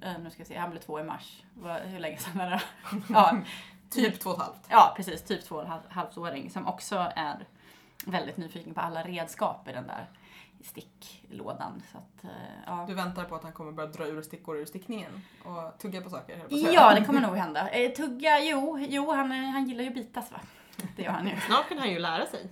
[SPEAKER 3] eh, nu ska vi se, han blev två i mars. Hur länge sedan är det? Ja,
[SPEAKER 1] Typ två och ett halvt.
[SPEAKER 3] ja precis, typ två och en halv- halvåring som också är väldigt nyfiken på alla redskap i den där sticklådan. Så att, eh, ja.
[SPEAKER 1] Du väntar på att han kommer börja dra ur stickor ur stickningen och tugga på saker? på.
[SPEAKER 3] Ja, det kommer nog hända. Tugga, jo, jo han, han gillar ju bitas va? Det gör han ju.
[SPEAKER 2] Snart kan han ju lära sig.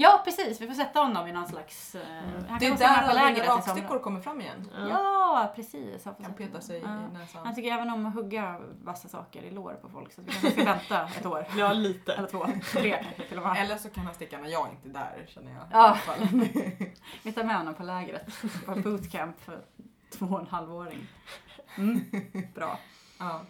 [SPEAKER 3] Ja, precis. Vi får sätta honom i någon slags... eh, Han
[SPEAKER 1] Det är där
[SPEAKER 3] på
[SPEAKER 1] alla
[SPEAKER 3] lägret
[SPEAKER 1] dina rakstickor kommer fram igen.
[SPEAKER 3] Ja, precis. Han
[SPEAKER 1] Kan peta sig
[SPEAKER 3] honom.
[SPEAKER 1] i näsan.
[SPEAKER 3] Han tycker även om att hugga vassa saker i lår på folk så vi kanske ska vänta ett år.
[SPEAKER 2] Ja, lite.
[SPEAKER 3] Eller två, tre till och med.
[SPEAKER 1] Eller så kan han sticka när jag inte är där känner jag.
[SPEAKER 3] Ja.
[SPEAKER 1] I alla fall.
[SPEAKER 3] Vi tar med honom på lägret. På bootcamp för två och en halvåring. Mm. Bra.
[SPEAKER 1] Ja.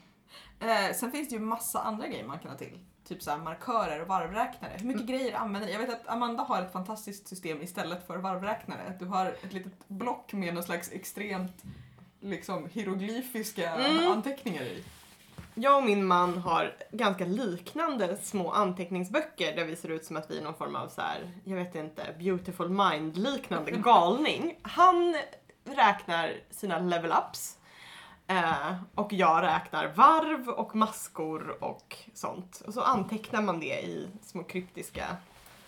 [SPEAKER 1] Eh, sen finns det ju massa andra grejer man kan ha till. Typ så markörer och varvräknare. Hur mycket grejer använder ni? Jag vet att Amanda har ett fantastiskt system istället för varvräknare. Du har ett litet block med någon slags extremt liksom hieroglyfiska
[SPEAKER 2] Mm.
[SPEAKER 1] anteckningar i.
[SPEAKER 2] Jag och min man har ganska liknande små anteckningsböcker där vi ser ut som att vi är någon form av så här, jag vet inte, beautiful mind liknande galning. Han räknar sina level ups eh, och jag räknar varv och maskor och sånt. Och så antecknar man det i små kryptiska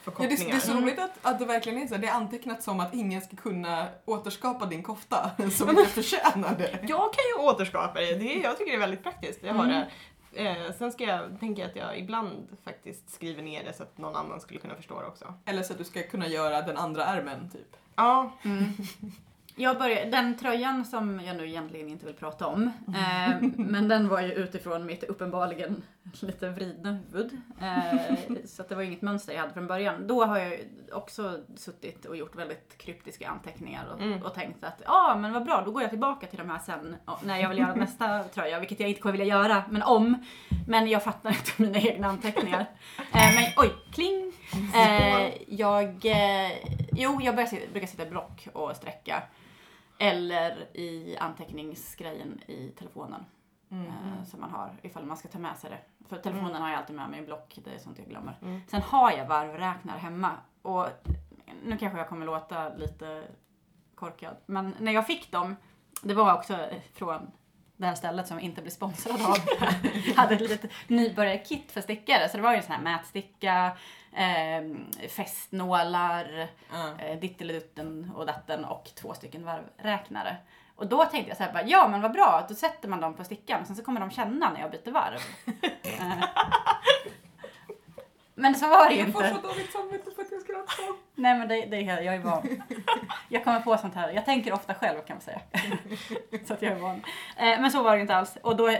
[SPEAKER 1] Ja, det, det är så roligt att, att det verkligen är så. Det är antecknat som att ingen ska kunna återskapa din kofta som inte förtjänar det.
[SPEAKER 2] Jag kan ju återskapa det. det är, jag tycker det är väldigt praktiskt. Jag har
[SPEAKER 3] Mm.
[SPEAKER 2] det. Eh, sen ska jag, tänker jag att jag ibland faktiskt skriver ner det så att någon annan skulle kunna förstå det också.
[SPEAKER 1] Eller så att du ska kunna göra den andra ärmen typ.
[SPEAKER 2] Ja,
[SPEAKER 3] Mm. Jag började, den tröjan som jag nu egentligen inte vill prata om, eh, men den var ju utifrån mitt uppenbarligen lite vridna huvud. Eh, så att det var inget mönster jag hade från början. Då har jag också suttit och gjort väldigt kryptiska anteckningar och,
[SPEAKER 2] Mm.
[SPEAKER 3] och tänkt att ja men vad bra, då går jag tillbaka till de här sen när jag vill göra nästa tröja, vilket jag inte kommer vilja göra, men om. Men jag fattar inte mina egna anteckningar. Eh, men oj, kling! Eh, jag, eh, jo, jag börjar, brukar sitta i block och sträcka. Eller i anteckningsgrejen i telefonen.
[SPEAKER 1] Mm.
[SPEAKER 3] Eh, som man har ifall man ska ta med sig det. För telefonen har jag alltid med mig i block, det är sånt jag glömmer.
[SPEAKER 2] Mm.
[SPEAKER 3] Sen har jag varvräknare hemma. Och nu kanske jag kommer låta lite korkad. Men när jag fick dem, det var också från det här stället som vi inte blir sponsrade av. hade ett litet nybörjarkit för stickare. Så det var ju en sån här mätsticka, eh, fästnålar,
[SPEAKER 1] Ja.
[SPEAKER 3] eh, dittelidutten och datten och två stycken varvräknare. Och då tänkte jag så här, bara, ja men vad bra, då sätter man dem på stickan sen så kommer de känna när jag byter varv. Eh. Men så var det ju
[SPEAKER 1] Jag får
[SPEAKER 3] inte.
[SPEAKER 1] så dåligt samvete för att jag skrattar.
[SPEAKER 3] Nej men det, det är, jag är van. Jag kommer på sånt här, jag tänker ofta själv kan man säga. Så att jag är van. Eh, Men så var det inte alls. Och då,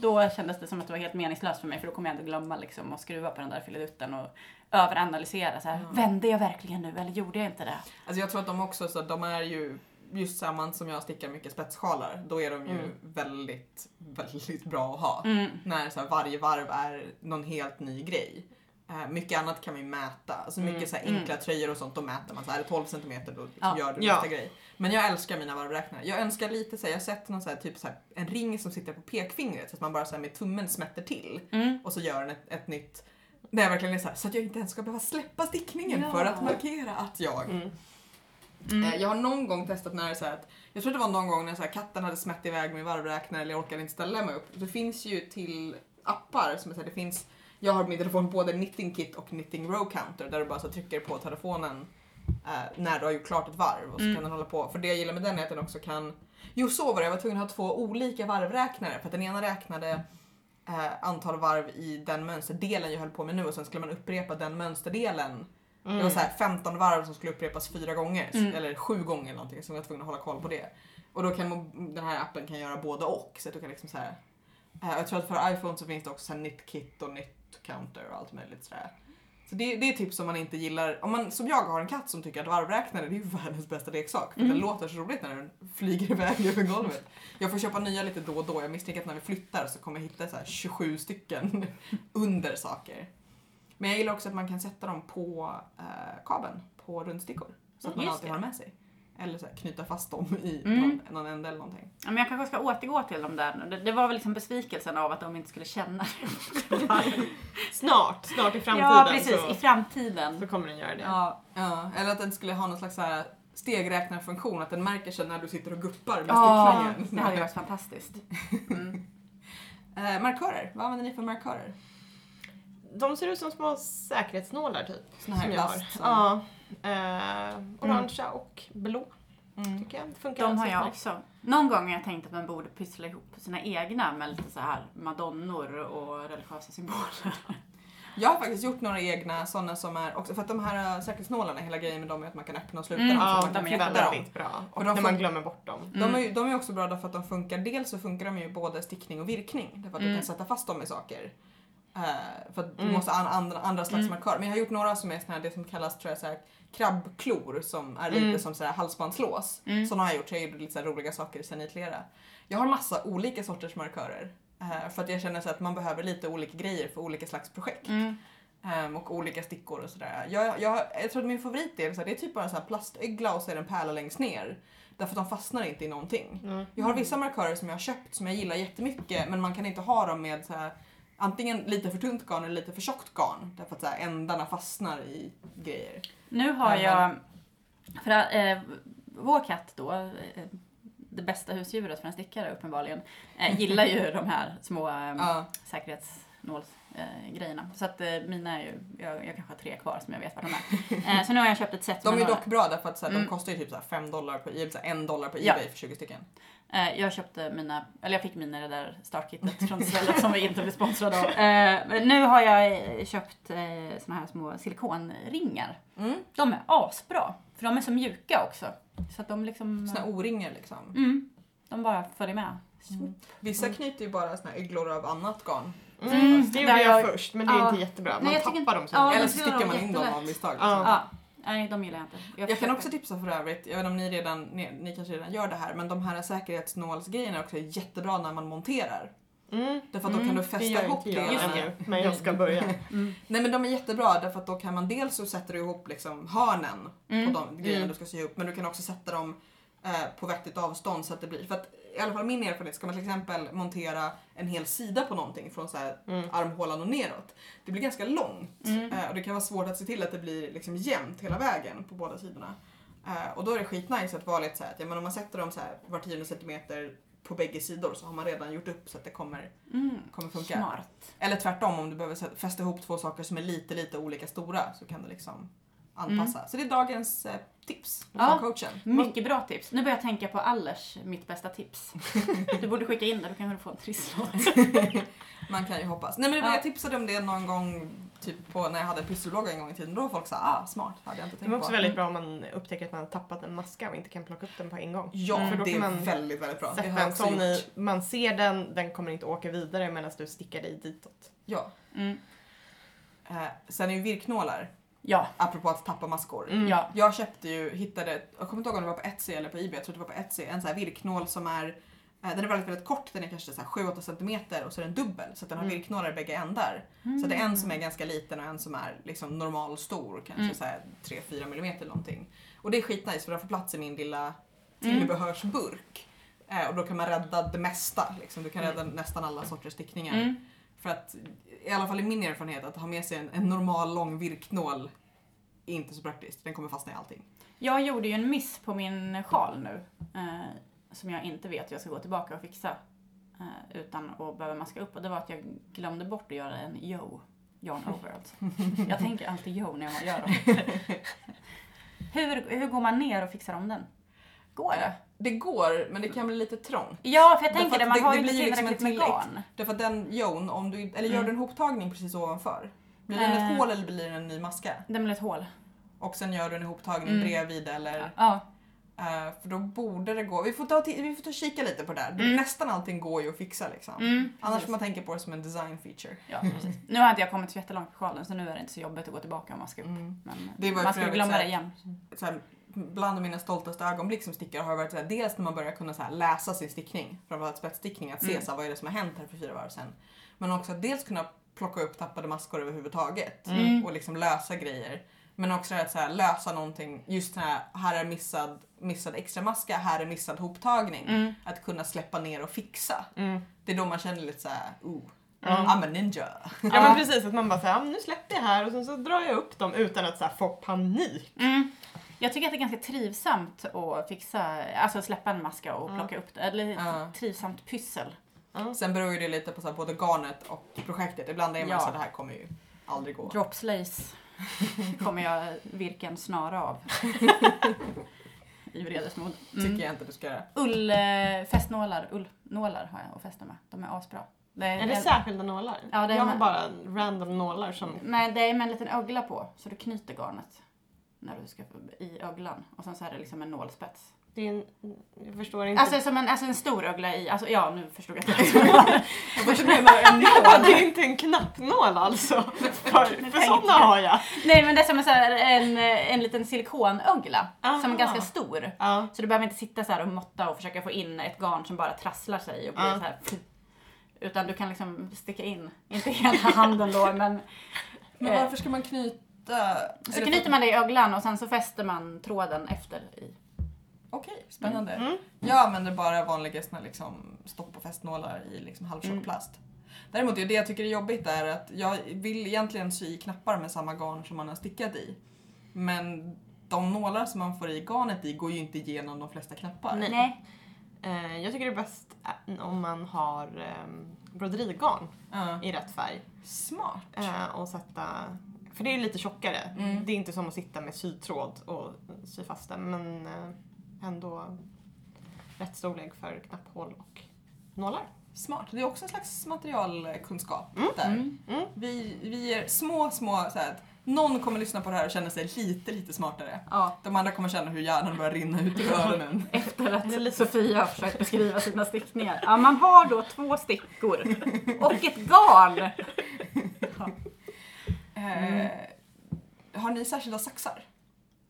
[SPEAKER 3] då kändes det som att det var helt meningslöst för mig för då kommer jag ändå glömma liksom att skruva på den där filidutten och överanalysera. Så här,
[SPEAKER 1] Ja.
[SPEAKER 3] Vände jag verkligen nu eller gjorde jag inte det?
[SPEAKER 1] Alltså jag tror att de också, så de är ju just samma som jag stickar mycket spetssjalar, då är de ju
[SPEAKER 2] Mm.
[SPEAKER 1] väldigt, väldigt bra att ha.
[SPEAKER 3] Mm.
[SPEAKER 1] När så här, varje varv är någon helt ny grej. Eh, mycket annat kan vi mäta. Alltså mycket
[SPEAKER 2] Mm.
[SPEAKER 1] så här enkla tröjor och sånt, då mäter man så här, är det 12 cm då liksom
[SPEAKER 3] Ja.
[SPEAKER 1] gör du
[SPEAKER 2] Ja.
[SPEAKER 1] nästa grej. Men jag älskar mina varvräknare. Jag önskar lite så här, jag har sett någon så här, typ så här, en ring som sitter på pekfingret så att man bara så här, med tummen smätter till
[SPEAKER 3] Mm.
[SPEAKER 1] och så gör den ett, ett nytt där jag verkligen är så här, så att jag inte ens ska behöva släppa stickningen
[SPEAKER 3] Ja.
[SPEAKER 1] för att markera att jag
[SPEAKER 2] Mm.
[SPEAKER 3] Mm.
[SPEAKER 1] Eh, Jag har någon gång testat när det är så att, jag tror det var någon gång när så katten hade smätt iväg min varvräknare eller jag orkade inte ställa mig upp. Det finns ju till appar som är så det finns, jag har min telefon både Knitting Kit och Knitting Row Counter där du bara så trycker på telefonen eh, när du har gjort klart ett varv och så
[SPEAKER 3] Mm.
[SPEAKER 1] kan den hålla på. För det jag gillar med den är att den också kan, jo så var det, jag var tvungen att ha två olika varvräknare för att den ena räknade eh, antal varv i den mönsterdelen jag höll på med nu och sen skulle man upprepa den mönsterdelen
[SPEAKER 2] Mm.
[SPEAKER 1] det var så här 15 varv som skulle upprepas fyra gånger,
[SPEAKER 3] Mm.
[SPEAKER 1] eller sju gånger eller någonting, så jag var tvungen att hålla koll på det. Och då kan den här appen kan göra både och. Så att du kan liksom så här, eh, jag tror att för iPhone så finns det också så här KnitKit och KnitCounter och allt möjligt sådär. Så det, det är tips som man inte gillar. Om man, som jag har en katt som tycker att varvräknare det är ju världens bästa leksak. För
[SPEAKER 3] Mm.
[SPEAKER 1] den låter så roligt när den flyger iväg över golvet. Jag får köpa nya lite då och då. Jag misstänker att när vi flyttar så kommer jag hitta så här 27 stycken under saker. Men jag gillar också att man kan sätta dem på eh, kabeln på rundstickor. Så att man
[SPEAKER 3] just
[SPEAKER 1] alltid
[SPEAKER 3] det.
[SPEAKER 1] har med sig. Eller så här, knyta fast dem i
[SPEAKER 3] Mm.
[SPEAKER 1] någon, någon ände eller någonting.
[SPEAKER 3] Ja, men jag kanske ska återgå till dem där nu. Det, det var väl liksom besvikelsen av att de inte skulle känna
[SPEAKER 2] Snart, snart i framtiden
[SPEAKER 3] Ja, precis.
[SPEAKER 2] så,
[SPEAKER 3] I framtiden.
[SPEAKER 2] så kommer den göra det.
[SPEAKER 3] Ja,
[SPEAKER 1] Ja, eller att den skulle ha någon slags så här stegräknarfunktion, att den märker sig när du sitter och guppar med
[SPEAKER 3] ja det hade varit fantastiskt. Mm.
[SPEAKER 1] Eh, markörer, vad använder ni för markörer?
[SPEAKER 2] De ser ut som små säkerhetsnålar typ.
[SPEAKER 1] Såna här
[SPEAKER 2] som jag har.
[SPEAKER 1] plast
[SPEAKER 2] Ja. Eh, orangea och blå
[SPEAKER 1] Mm.
[SPEAKER 2] tycker jag. Det funkar
[SPEAKER 3] De har jag också. Någon gång har jag tänkt att man borde pyssla ihop sina egna med lite så här madonnor och religiösa symboler.
[SPEAKER 1] Jag har faktiskt gjort några egna sådana som är också, för att de här äh, säkerhetsnålarna, hela grejen med dem är att man kan öppna och sluta
[SPEAKER 3] Mm.
[SPEAKER 1] dem
[SPEAKER 2] Ja,
[SPEAKER 1] man kan
[SPEAKER 2] de är väldigt bra. Och
[SPEAKER 1] de
[SPEAKER 2] när man glömmer bort dem.
[SPEAKER 1] De, är, de är också bra därför att de funkar, dels så funkar de ju både stickning och virkning. Därför att du
[SPEAKER 3] Mm.
[SPEAKER 1] kan sätta fast dem i saker. Eh, för att du
[SPEAKER 2] Mm.
[SPEAKER 1] måste ha andra, andra slags
[SPEAKER 3] Mm.
[SPEAKER 1] markörer. Men jag har gjort några som är såna här, det som kallas tror jag, så här, krabbklor som är lite
[SPEAKER 2] Mm.
[SPEAKER 1] som så här, halsbandslås.
[SPEAKER 3] Mm.
[SPEAKER 1] Sådana har jag gjort, så jag gjorde lite så här, roliga saker i Zenitlera. Jag har massa olika sorters markörer. eh, för att jag känner så att man behöver lite olika grejer för olika slags projekt. Ehm, och olika stickor och sådär. Jag, jag, jag tror att min favorit är, så här, det är typ bara en sån här plastögla och så är det en pärla längst ner. Därför att de fastnar inte i någonting.
[SPEAKER 2] Mm.
[SPEAKER 1] Jag har vissa markörer som jag har köpt som jag gillar jättemycket men man kan inte ha dem med så här, antingen lite för tunt garn eller lite för tjockt garn. Därför att så här, ändarna fastnar i grejer.
[SPEAKER 3] Nu har
[SPEAKER 1] Ja,
[SPEAKER 3] jag, för eh, vår katt då, eh, det bästa husdjuret för en stickare uppenbarligen, eh, gillar ju de här små eh,
[SPEAKER 1] Ja.
[SPEAKER 3] säkerhetsnålsgrejerna. Så att eh, mina är ju, jag, jag kanske har tre kvar som jag vet var de är. Eh, så nu har jag köpt ett set
[SPEAKER 1] De är
[SPEAKER 3] några.
[SPEAKER 1] dock bra därför att så här,
[SPEAKER 3] Mm.
[SPEAKER 1] de kostar ju typ så här 5 dollar på eBay, så här 1 dollar på
[SPEAKER 3] Ja.
[SPEAKER 1] eBay för 20 stycken.
[SPEAKER 3] Eh, jag köpte mina, eller jag fick mina det där startkittet från stället som vi inte blev sponsrade av. Eh, men nu har jag eh, köpt såna här små silikonringar.
[SPEAKER 1] Mm.
[SPEAKER 3] De är asbra, för de är så mjuka också. Så att de liksom...
[SPEAKER 1] Såna o-ringar liksom.
[SPEAKER 3] Mm, de bara följer med.
[SPEAKER 1] Vissa knyter ju bara såna här yglor av annat garn.
[SPEAKER 2] Mm, det gjorde jag
[SPEAKER 3] jag-
[SPEAKER 2] först men det är
[SPEAKER 3] ja.
[SPEAKER 2] inte jättebra. Man
[SPEAKER 3] Nej,
[SPEAKER 2] tappar
[SPEAKER 3] inte-
[SPEAKER 2] dem sen.
[SPEAKER 3] ja,
[SPEAKER 1] Eller så sticker man in dem av misstag. Liksom.
[SPEAKER 3] Ja, nej de gillar jag inte.
[SPEAKER 1] Jag kan
[SPEAKER 3] försöker-
[SPEAKER 1] också tipsa för övrigt, jag vet inte om ni redan, ni, ni kanske redan gör det här, men de här säkerhetsnålsgrejerna också är jättebra när man monterar.
[SPEAKER 2] Mm,
[SPEAKER 1] Därför att då
[SPEAKER 3] Mm,
[SPEAKER 1] kan du
[SPEAKER 2] det
[SPEAKER 1] fästa ihop
[SPEAKER 2] jag
[SPEAKER 1] delarna.
[SPEAKER 2] ännu, men jag ska börja.
[SPEAKER 3] Mm.
[SPEAKER 1] Nej men de är jättebra därför att då kan man dels så sätter du ihop liksom hörnen
[SPEAKER 3] Mm.
[SPEAKER 1] på de grejerna
[SPEAKER 2] Mm.
[SPEAKER 1] du ska sy ihop men du kan också sätta dem eh, på vettigt avstånd så att det blir, för att i alla fall min erfarenhet, ska man till exempel montera en hel sida på någonting från så här
[SPEAKER 2] Mm.
[SPEAKER 1] armhålan och neråt. Det blir ganska långt
[SPEAKER 3] Mm.
[SPEAKER 1] eh, och det kan vara svårt att se till att det blir liksom jämnt hela vägen på båda sidorna. Eh, och då är det skitnice att vara lite så här, att ja, men om man sätter dem så här var tionde centimeter på bägge sidor så har man redan gjort upp så att det kommer,
[SPEAKER 3] Mm.
[SPEAKER 1] kommer funka.
[SPEAKER 3] Smart.
[SPEAKER 1] Eller tvärtom om du behöver fästa ihop två saker som är lite, lite olika stora så kan du liksom anpassa. Så det är dagens eh, tips från
[SPEAKER 3] Ja.
[SPEAKER 1] coachen.
[SPEAKER 3] Mycket bra tips. Nu börjar jag tänka på Allers, mitt bästa tips. Du borde skicka in det, då kan du få en trisslott.
[SPEAKER 1] Man kan ju hoppas. Nej men
[SPEAKER 3] Ja.
[SPEAKER 1] jag tipsade om det någon gång typ på när jag hade pysselblogg en gång i tiden. Då var folk sa ah smart, hade jag inte
[SPEAKER 2] Det
[SPEAKER 1] tänkt
[SPEAKER 2] är också
[SPEAKER 1] på.
[SPEAKER 2] väldigt bra om man upptäcker att man har tappat en maska och inte kan plocka upp den på en gång.
[SPEAKER 1] Ja,
[SPEAKER 2] För då
[SPEAKER 1] det
[SPEAKER 2] kan
[SPEAKER 1] är väldigt, väldigt bra. Det
[SPEAKER 2] Sätta en
[SPEAKER 1] också
[SPEAKER 2] sån i, man ser den, den kommer inte åka vidare medan du stickar dig ditåt.
[SPEAKER 1] Ja.
[SPEAKER 3] Mm.
[SPEAKER 1] Eh, sen är ju virknålar,
[SPEAKER 3] Ja,
[SPEAKER 1] apropå att tappa maskor.
[SPEAKER 2] Mm.
[SPEAKER 3] ja.
[SPEAKER 1] Jag köpte ju, hittade, jag kommer inte ihåg om det var på Etsy eller på Ebay, jag tror det var på Etsy, en sån här virknål som är eh, den är väldigt, väldigt kort, den är kanske så här 7-8 centimeter och så är den dubbel så den har
[SPEAKER 2] Mm.
[SPEAKER 1] virknålar i bägge ändar. Så det är en som är ganska liten och en som är liksom normal stor, kanske
[SPEAKER 3] Mm.
[SPEAKER 1] så här 3-4 millimeter eller någonting. Och det är skitnice för den får plats i min lilla
[SPEAKER 3] Mm.
[SPEAKER 1] tillbehörsburk. Eh, och då kan man rädda det mesta, liksom. du kan
[SPEAKER 2] Mm.
[SPEAKER 1] rädda nästan alla sorters stickningar. För att, i alla fall i min erfarenhet, att ha med sig en, en normal lång virknål är inte så praktiskt. Den kommer fastna i allting.
[SPEAKER 3] Jag gjorde ju en miss på min sjal nu. Eh, som jag inte vet hur jag ska gå tillbaka och fixa. Eh, utan att behöva maska upp. Och det var att jag glömde bort att göra en yo. Yarn overalls. jag tänker alltid yo när jag gör dem. hur, hur går man ner och fixar om den? Går det?
[SPEAKER 1] Det går, men det kan bli lite trångt.
[SPEAKER 3] Ja, för jag tänker
[SPEAKER 1] att
[SPEAKER 3] det. Man
[SPEAKER 1] det-
[SPEAKER 3] har ju inte
[SPEAKER 1] liksom
[SPEAKER 3] tillräckligt
[SPEAKER 1] ett
[SPEAKER 3] med garn.
[SPEAKER 1] Därför att den jon, om du, eller gör
[SPEAKER 3] Mm.
[SPEAKER 1] du en hoptagning precis ovanför? Blir det ett
[SPEAKER 3] Eh.
[SPEAKER 1] hål eller blir det en ny maska?
[SPEAKER 3] Den blir ett hål.
[SPEAKER 1] Och sen gör du en ihoptagning
[SPEAKER 3] Mm.
[SPEAKER 1] bredvid eller...
[SPEAKER 3] Ja.
[SPEAKER 1] eh, för då borde det gå. Vi får ta, vi får ta och kika lite på det där.
[SPEAKER 3] Mm.
[SPEAKER 1] Nästan allting går ju att fixa liksom.
[SPEAKER 3] Mm,
[SPEAKER 1] Annars får man tänka på det som en design feature.
[SPEAKER 3] Ja, precis. Nu har inte jag kommit så jättelångt på sjalen så nu är det inte så jobbigt att gå tillbaka och maska upp.
[SPEAKER 1] Mm.
[SPEAKER 3] Men
[SPEAKER 1] Det var
[SPEAKER 3] man skulle glömma det igen.
[SPEAKER 1] så här, bland mina stoltaste ögonblick som stickare har varit så här, dels när man börjar kunna så här, läsa sin stickning, framförallt spetsstickning, att se
[SPEAKER 3] Mm.
[SPEAKER 1] så här, vad är det som har hänt här för fyra varv sedan. Men också att dels kunna plocka upp tappade maskor överhuvudtaget
[SPEAKER 3] Mm.
[SPEAKER 1] och liksom lösa grejer. Men också att så här, lösa någonting, just här, här är missad, missad extra maska, här är missad hoptagning.
[SPEAKER 3] Mm.
[SPEAKER 1] Att kunna släppa ner och fixa.
[SPEAKER 2] Mm.
[SPEAKER 1] Det är då man känner lite så här, ooh,
[SPEAKER 2] Ja.
[SPEAKER 1] I'm a ninja.
[SPEAKER 2] Ja men precis, att man bara säger nu släpper jag här och sen så drar jag upp dem utan att så här, få panik.
[SPEAKER 3] Jag tycker att det är ganska trivsamt att fixa, alltså släppa en maska och plocka upp det. Eller
[SPEAKER 1] Ja.
[SPEAKER 3] trivsamt pyssel.
[SPEAKER 1] Sen beror ju det lite på så här, både garnet och projektet. Ibland är man
[SPEAKER 3] Ja.
[SPEAKER 1] så här, det här kommer ju aldrig gå.
[SPEAKER 3] Dropslace kommer jag virka en snara av. I vredesmod.
[SPEAKER 1] Tycker
[SPEAKER 3] Mm.
[SPEAKER 1] jag inte du ska göra.
[SPEAKER 3] Ull, eh, fästnålar, ullnålar har jag att fästa med. De är asbra. Det är,
[SPEAKER 2] Är det särskilda nålar?
[SPEAKER 3] Ja, det är
[SPEAKER 2] jag har
[SPEAKER 3] med-
[SPEAKER 2] bara random nålar som...
[SPEAKER 3] Nej, det är med en liten ögla på. Så du knyter garnet när du ska i öglan. Och sen så är det liksom en nålspets.
[SPEAKER 2] Det är en, jag förstår inte.
[SPEAKER 3] Alltså som en, alltså en stor ögla i, alltså ja nu förstod jag att det
[SPEAKER 1] en
[SPEAKER 2] Ja, är inte en knappnål alltså. För, för sådana har jag.
[SPEAKER 3] Nej men det är som en, så här, en, en liten silikonögla.
[SPEAKER 2] Aha.
[SPEAKER 3] Som är ganska stor.
[SPEAKER 2] Ja.
[SPEAKER 3] Så du behöver inte sitta så här och måtta och försöka få in ett garn som bara trasslar sig och blir
[SPEAKER 2] Ja.
[SPEAKER 3] så här. Utan du kan liksom sticka in, inte hela handen då men
[SPEAKER 1] Men
[SPEAKER 3] Eh.
[SPEAKER 1] varför ska man knyta?
[SPEAKER 3] Så knyter man det i öglan och sen så fäster man tråden efter i.
[SPEAKER 1] Okej, spännande.
[SPEAKER 2] Mm.
[SPEAKER 1] Jag använder bara vanliga såna liksom stopp och fästnålar i liksom halvtjock
[SPEAKER 3] Mm.
[SPEAKER 1] plast. Däremot det jag tycker är jobbigt är att jag vill egentligen sy i knappar med samma garn som man har stickat i. Men de nålar som man får i garnet i går ju inte igenom de flesta knappar.
[SPEAKER 2] Nej.
[SPEAKER 3] Nej.
[SPEAKER 2] Eh, jag tycker det är bäst eh, om man har um, broderigarn
[SPEAKER 1] Ja.
[SPEAKER 2] i rätt färg.
[SPEAKER 1] Smart.
[SPEAKER 2] Eh, och sätta... För det är lite tjockare.
[SPEAKER 1] Mm.
[SPEAKER 2] Det är inte som att sitta med sytråd och sy fast den men eh, ändå rätt storlek för knapphål och nålar.
[SPEAKER 1] Smart. Det är också en slags materialkunskap
[SPEAKER 2] Mm.
[SPEAKER 1] där.
[SPEAKER 3] Mm.
[SPEAKER 2] Mm.
[SPEAKER 1] Vi, vi ger små, små så här, någon kommer lyssna på det här och känna sig lite, lite smartare.
[SPEAKER 3] Ja.
[SPEAKER 1] De andra kommer känna hur hjärnan börjar rinna ut ur öronen.
[SPEAKER 3] Efter att Sofia har försökt beskriva sina stickningar. Ja, man har då två stickor och ett garn.
[SPEAKER 1] Eh, har ni särskilda saxar?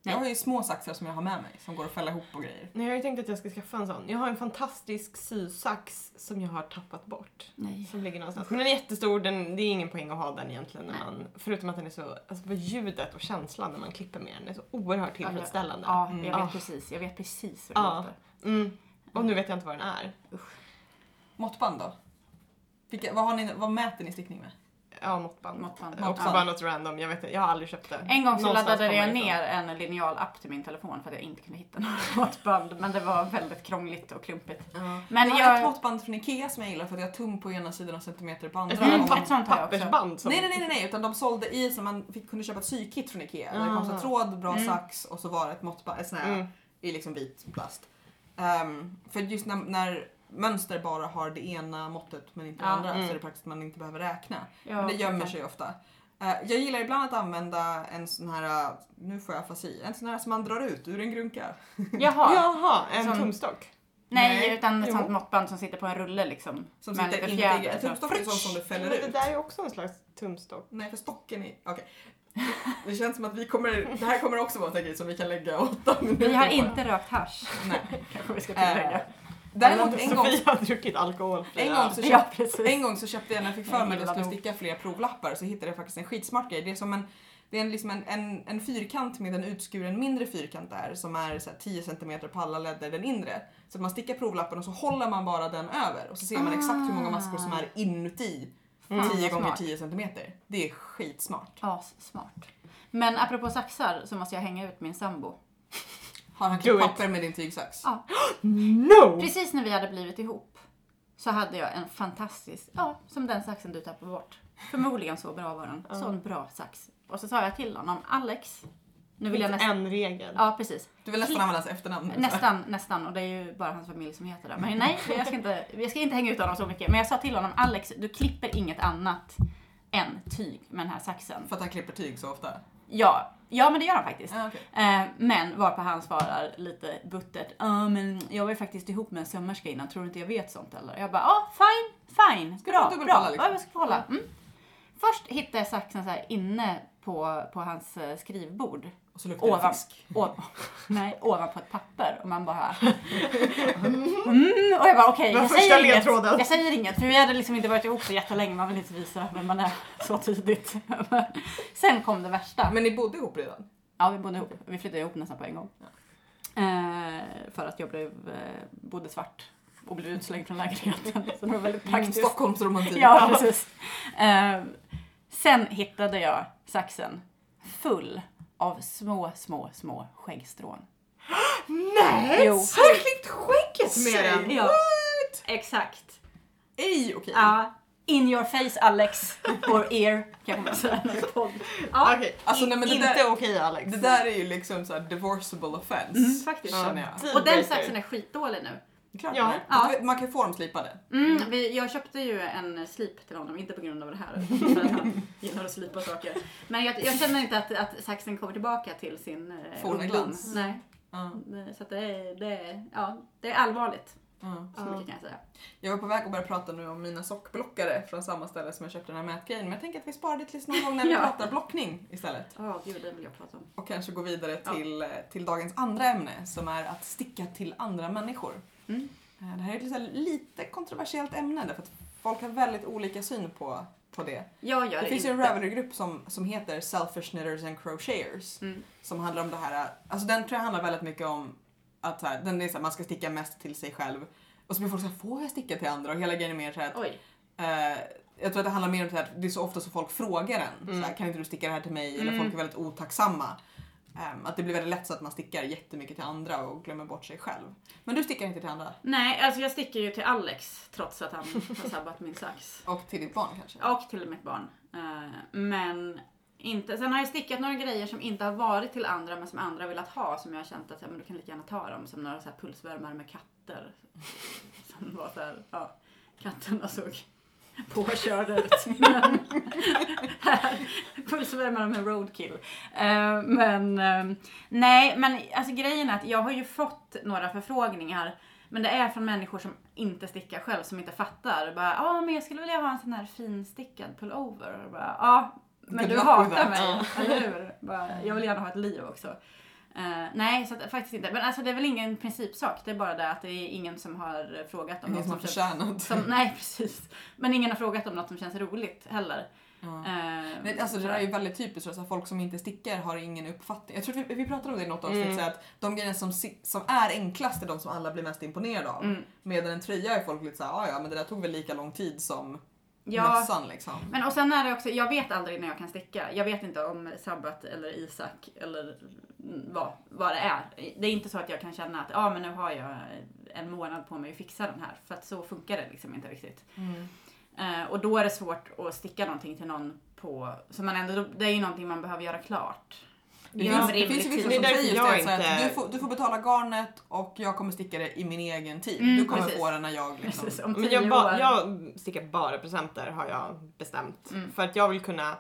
[SPEAKER 3] Nej.
[SPEAKER 1] Jag har ju små saxar som jag har med mig som går att fälla ihop och grejer.
[SPEAKER 2] Nej, jag har ju tänkt att jag ska skaffa en sån. Jag har en fantastisk sysax som jag har tappat bort.
[SPEAKER 3] Nej.
[SPEAKER 2] Som ligger någonstans. Men den är jättestor, den, det är ingen poäng att ha den egentligen. När man, förutom att den är så, alltså ljudet och känslan när man klipper med den är så oerhört tillfredsställande.
[SPEAKER 3] Ja,
[SPEAKER 1] Mm.
[SPEAKER 3] jag vet
[SPEAKER 2] Ah.
[SPEAKER 3] precis. Jag vet precis hur det
[SPEAKER 2] Ja.
[SPEAKER 3] låter.
[SPEAKER 2] Mm. Och nu vet jag inte vad den är.
[SPEAKER 1] Måttband då? Vilka, vad, har ni, vad mäter ni stickning med?
[SPEAKER 2] Ja, måttband.
[SPEAKER 3] Måttband.
[SPEAKER 2] Också
[SPEAKER 1] Måttband.
[SPEAKER 2] bara något random, jag vet inte, jag har aldrig köpt det.
[SPEAKER 3] En gång så
[SPEAKER 2] Någonstans
[SPEAKER 3] laddade jag ner en linjal-app till min telefon för att jag inte kunde hitta något måttband. Men det var väldigt krångligt och klumpigt.
[SPEAKER 2] Ja.
[SPEAKER 3] Men
[SPEAKER 1] jag har
[SPEAKER 3] jag...
[SPEAKER 1] ett måttband från Ikea som jag gillar för att jag har tum på ena sidan och centimeter på andra.
[SPEAKER 3] Mm, ett sånt har jag.
[SPEAKER 2] Pappersband som...
[SPEAKER 1] Nej, nej, nej, nej, utan de sålde i som man fick, kunde köpa ett sykit från Ikea. Där det kom så
[SPEAKER 2] Ah.
[SPEAKER 1] tråd, bra
[SPEAKER 3] Mm.
[SPEAKER 1] sax och så var det ett måttband, ett sån här,
[SPEAKER 2] Mm.
[SPEAKER 1] i liksom vit plast. Ehm, för just när, när mönster bara har det ena måttet men inte det
[SPEAKER 3] Ja,
[SPEAKER 1] andra
[SPEAKER 2] mm.
[SPEAKER 1] så är det praktiskt att man inte behöver räkna.
[SPEAKER 3] Ja,
[SPEAKER 1] men det gömmer sig ofta. Eh, jag gillar ibland att använda en sån här, eh, nu får jag afasi, en sån här som man drar ut ur en grunka.
[SPEAKER 3] Jaha.
[SPEAKER 2] Jaha, en
[SPEAKER 3] Som-
[SPEAKER 2] tumstock.
[SPEAKER 3] Nej,
[SPEAKER 1] Nej.
[SPEAKER 3] utan ett
[SPEAKER 2] Jo.
[SPEAKER 3] sånt måttband som sitter på en rulle liksom.
[SPEAKER 1] Som sitter inuti.
[SPEAKER 3] fjäder,
[SPEAKER 1] En tumstock är sån som du
[SPEAKER 2] Men
[SPEAKER 1] fäller
[SPEAKER 2] det
[SPEAKER 1] ut.
[SPEAKER 2] där är också en slags tumstock.
[SPEAKER 1] Nej, för stocken är... Okej. Det känns som att vi kommer... Det här kommer också vara en grej som vi kan lägga åtta minuter
[SPEAKER 3] Vi har
[SPEAKER 1] på.
[SPEAKER 3] inte rökt hasch.
[SPEAKER 1] Nej.
[SPEAKER 3] Kanske vi ska
[SPEAKER 1] Eh,
[SPEAKER 3] tillägga.
[SPEAKER 1] Däremot en gång,
[SPEAKER 2] Sofia har druckit alkoholfria.
[SPEAKER 1] en, gång så
[SPEAKER 3] Ja,
[SPEAKER 1] köpte,
[SPEAKER 3] precis.
[SPEAKER 1] en gång så köpte jag när jag fick för mig att jag skulle sticka fler provlappar så hittade jag faktiskt en skitsmart grej. Det är som en, det är en, liksom en, en, en fyrkant med en utskuren mindre fyrkant där som är så här 10 cm på alla ledder, den inre. Så man stickar provlappen och så håller man bara den över och så ser man exakt hur många maskor som är inuti
[SPEAKER 3] Mm,
[SPEAKER 1] 10
[SPEAKER 3] vad
[SPEAKER 1] gånger
[SPEAKER 3] smart.
[SPEAKER 1] 10 cm. Det är skitsmart.
[SPEAKER 3] Ja, smart. Men apropå saxar så måste jag hänga ut min sambo.
[SPEAKER 1] Har han klippt papper med din tygsax?
[SPEAKER 3] Ja.
[SPEAKER 2] No!
[SPEAKER 3] Precis när vi hade blivit ihop så hade jag en fantastisk, ja, som den saxen du tappade bort. Förmodligen så bra var den. Sån bra sax. Och så sa jag till honom, Alex, nu vill jag nästan...
[SPEAKER 2] En regel.
[SPEAKER 3] Ja, precis.
[SPEAKER 1] Du vill nästan använda hans efternamn.
[SPEAKER 3] Nästan, nästan. Och det är ju bara hans familj som heter det. Men nej, jag ska, inte, jag ska inte hänga ut honom så mycket. Men jag sa till honom, Alex, du klipper inget annat än tyg med den här saxen.
[SPEAKER 1] För att han klipper tyg så ofta?
[SPEAKER 3] Ja, ja men det gör han faktiskt.
[SPEAKER 1] Ja, okej.
[SPEAKER 3] Eh, men varpå han svarar lite buttert. Ja men jag var ju faktiskt ihop med en sömmerska innan, tror du inte jag vet sånt eller? Jag bara, ja fine, fine,
[SPEAKER 1] Ska
[SPEAKER 3] bra,
[SPEAKER 1] du dubbelkolla,
[SPEAKER 3] bra.
[SPEAKER 1] liksom?
[SPEAKER 3] Ja, jag ska kolla. Mm. Först hittade jag saxen så här inne på, på hans eh, skrivbord.
[SPEAKER 1] Och så luktar det
[SPEAKER 3] Ovan,
[SPEAKER 1] fisk.
[SPEAKER 3] o- nej, ovanpå ett papper och man bara mm, Och jag bara okej,
[SPEAKER 2] Det var
[SPEAKER 3] jag, säger inget, jag säger inget för vi hade liksom inte varit ihop så jättelänge, man vill inte visa vem man är så tidigt. Sen kom det värsta.
[SPEAKER 1] Men ni bodde ihop redan?
[SPEAKER 3] Ja, vi bodde ihop. Vi flyttade ihop nästan på en gång. Eh, för att jag blev, eh, bodde svart och blev utslängd från lägenheten. Så det var väldigt praktiskt.
[SPEAKER 1] Stockholmsromantik.
[SPEAKER 3] Ja, precis. Eh, sen hittade jag saxen full av små, små, små skäggstrån.
[SPEAKER 2] Nej!
[SPEAKER 3] Jo.
[SPEAKER 2] Har du klippt skägget med den?
[SPEAKER 3] Ja, exakt.
[SPEAKER 1] Ej, okej.
[SPEAKER 3] Ja. In your face Alex, or ear, kan man säga. Ja,
[SPEAKER 2] Okej,
[SPEAKER 1] Alltså, nej, men det
[SPEAKER 2] inte okej Alex.
[SPEAKER 1] Det där är ju liksom såhär divorceable offense.
[SPEAKER 3] Mm, faktiskt.
[SPEAKER 1] Känner jag.
[SPEAKER 3] och den saxen är skitdålig nu.
[SPEAKER 1] Klart
[SPEAKER 2] Ja.
[SPEAKER 3] Ja.
[SPEAKER 1] Man kan ju få dem slipade.
[SPEAKER 3] Mm, vi, jag köpte ju en slip till honom, inte på grund av det här, utan för att han gillar att slipa saker. Men jag, jag känner inte att, att saxen kommer tillbaka till sin eh,
[SPEAKER 1] Forna
[SPEAKER 3] ungdom.
[SPEAKER 1] glans.
[SPEAKER 3] Nej,
[SPEAKER 1] Ja.
[SPEAKER 3] det- så att det, är, det, är, ja, det är allvarligt.
[SPEAKER 1] Ja.
[SPEAKER 3] Så
[SPEAKER 2] Ja.
[SPEAKER 3] mycket kan jag säga.
[SPEAKER 1] Jag var på väg att börja prata nu om mina sockblockare från samma ställe som jag köpte den här mätgrejen. Men jag tänker att vi sparar det tills någon gång när vi
[SPEAKER 3] Ja.
[SPEAKER 1] pratar blockning istället.
[SPEAKER 3] Åh gud, det vill jag prata om.
[SPEAKER 1] Och kanske gå vidare
[SPEAKER 3] Ja.
[SPEAKER 1] till, eh, till dagens andra ämne som är att sticka till andra människor.
[SPEAKER 3] Mm.
[SPEAKER 1] Eh, Det här är ett lite, kontroversiellt ämne därför att folk har väldigt olika syn på, på det.
[SPEAKER 3] Jag gör
[SPEAKER 1] Det finns ju en. Ravelry-grupp som, som heter Selfish Knitters and Crocheters.
[SPEAKER 3] Mm.
[SPEAKER 1] Som handlar om det här, alltså den tror jag handlar väldigt mycket om att här, den är så här, man ska sticka mest till sig själv. Och så blir folk såhär, får jag sticka till andra? Och hela grejen är mer såhär att,
[SPEAKER 3] Oj.
[SPEAKER 1] eh, jag tror att det handlar mer om här, att det är så ofta så folk frågar en.
[SPEAKER 2] Mm.
[SPEAKER 1] Så här, kan inte du sticka det här till mig? Eller
[SPEAKER 3] Mm.
[SPEAKER 1] folk är väldigt otacksamma. Ehm, att det blir väldigt lätt så att man stickar jättemycket till andra och glömmer bort sig själv. Men du stickar inte till andra?
[SPEAKER 3] Nej, alltså jag sticker ju till Alex trots att han har sabbat min sax.
[SPEAKER 1] Och till ditt barn kanske?
[SPEAKER 3] Och till mitt barn. Eh, Men inte. Sen har jag stickat några grejer som inte har varit till andra men som andra velat ha som jag har känt att men du kan lika gärna ta dem. Som några så här pulsvärmare med katter. Som var så här, ja, katterna såg påkörda ut. Men här med roadkill. Eh, men eh, nej, men alltså grejen är att jag har ju fått några förfrågningar men det är från människor som inte stickar själv, som inte fattar. Bara, ja men jag skulle vilja ha en sån här finstickad pullover. Ja, men
[SPEAKER 1] Good
[SPEAKER 3] du hatar mig, eller hur? Bara, jag vill gärna ha ett liv också. Eh, nej, så att, faktiskt inte. Men alltså det är väl ingen principsak. Det är bara det att det är ingen som har frågat om
[SPEAKER 1] Ingen
[SPEAKER 3] något
[SPEAKER 1] som förtjänat.
[SPEAKER 3] Som, nej, precis. Men ingen har frågat om något som känns roligt heller. Eh,
[SPEAKER 1] Men alltså det där är ju väldigt typiskt, så att folk som inte stickar har ingen uppfattning. Jag tror vi, vi pratade om det i något avsnitt,
[SPEAKER 2] Mm.
[SPEAKER 1] att de grejerna som, som är enklast är de som alla blir mest imponerade av.
[SPEAKER 3] Mm.
[SPEAKER 1] Medan en tröja är folk lite såhär, "Ah, ja men det där tog väl lika lång tid som
[SPEAKER 3] Ja,
[SPEAKER 1] mössan liksom.
[SPEAKER 3] Men och sen är det också, jag vet aldrig när jag kan sticka. Jag vet inte om Sabbat eller Isak eller vad, vad det är. Det är inte så att jag kan känna att ja men nu har jag en månad på mig att fixa den här. För att så funkar det liksom inte riktigt. Eh, och då är det svårt att sticka någonting till någon på, så man ändå, det är ju någonting man behöver göra klart.
[SPEAKER 1] Det, finns, det finns ju vissa som säger
[SPEAKER 2] därför
[SPEAKER 1] just det,
[SPEAKER 2] jag
[SPEAKER 1] så att
[SPEAKER 2] inte-
[SPEAKER 1] du, får, du får betala garnet och jag kommer sticka det i min egen tid.
[SPEAKER 3] Mm,
[SPEAKER 1] du kommer
[SPEAKER 3] precis.
[SPEAKER 1] få det när jag liksom...
[SPEAKER 3] Precis, om
[SPEAKER 2] Men jag, ba, jag stickar bara presenter har jag bestämt.
[SPEAKER 3] Mm.
[SPEAKER 2] För att jag vill kunna,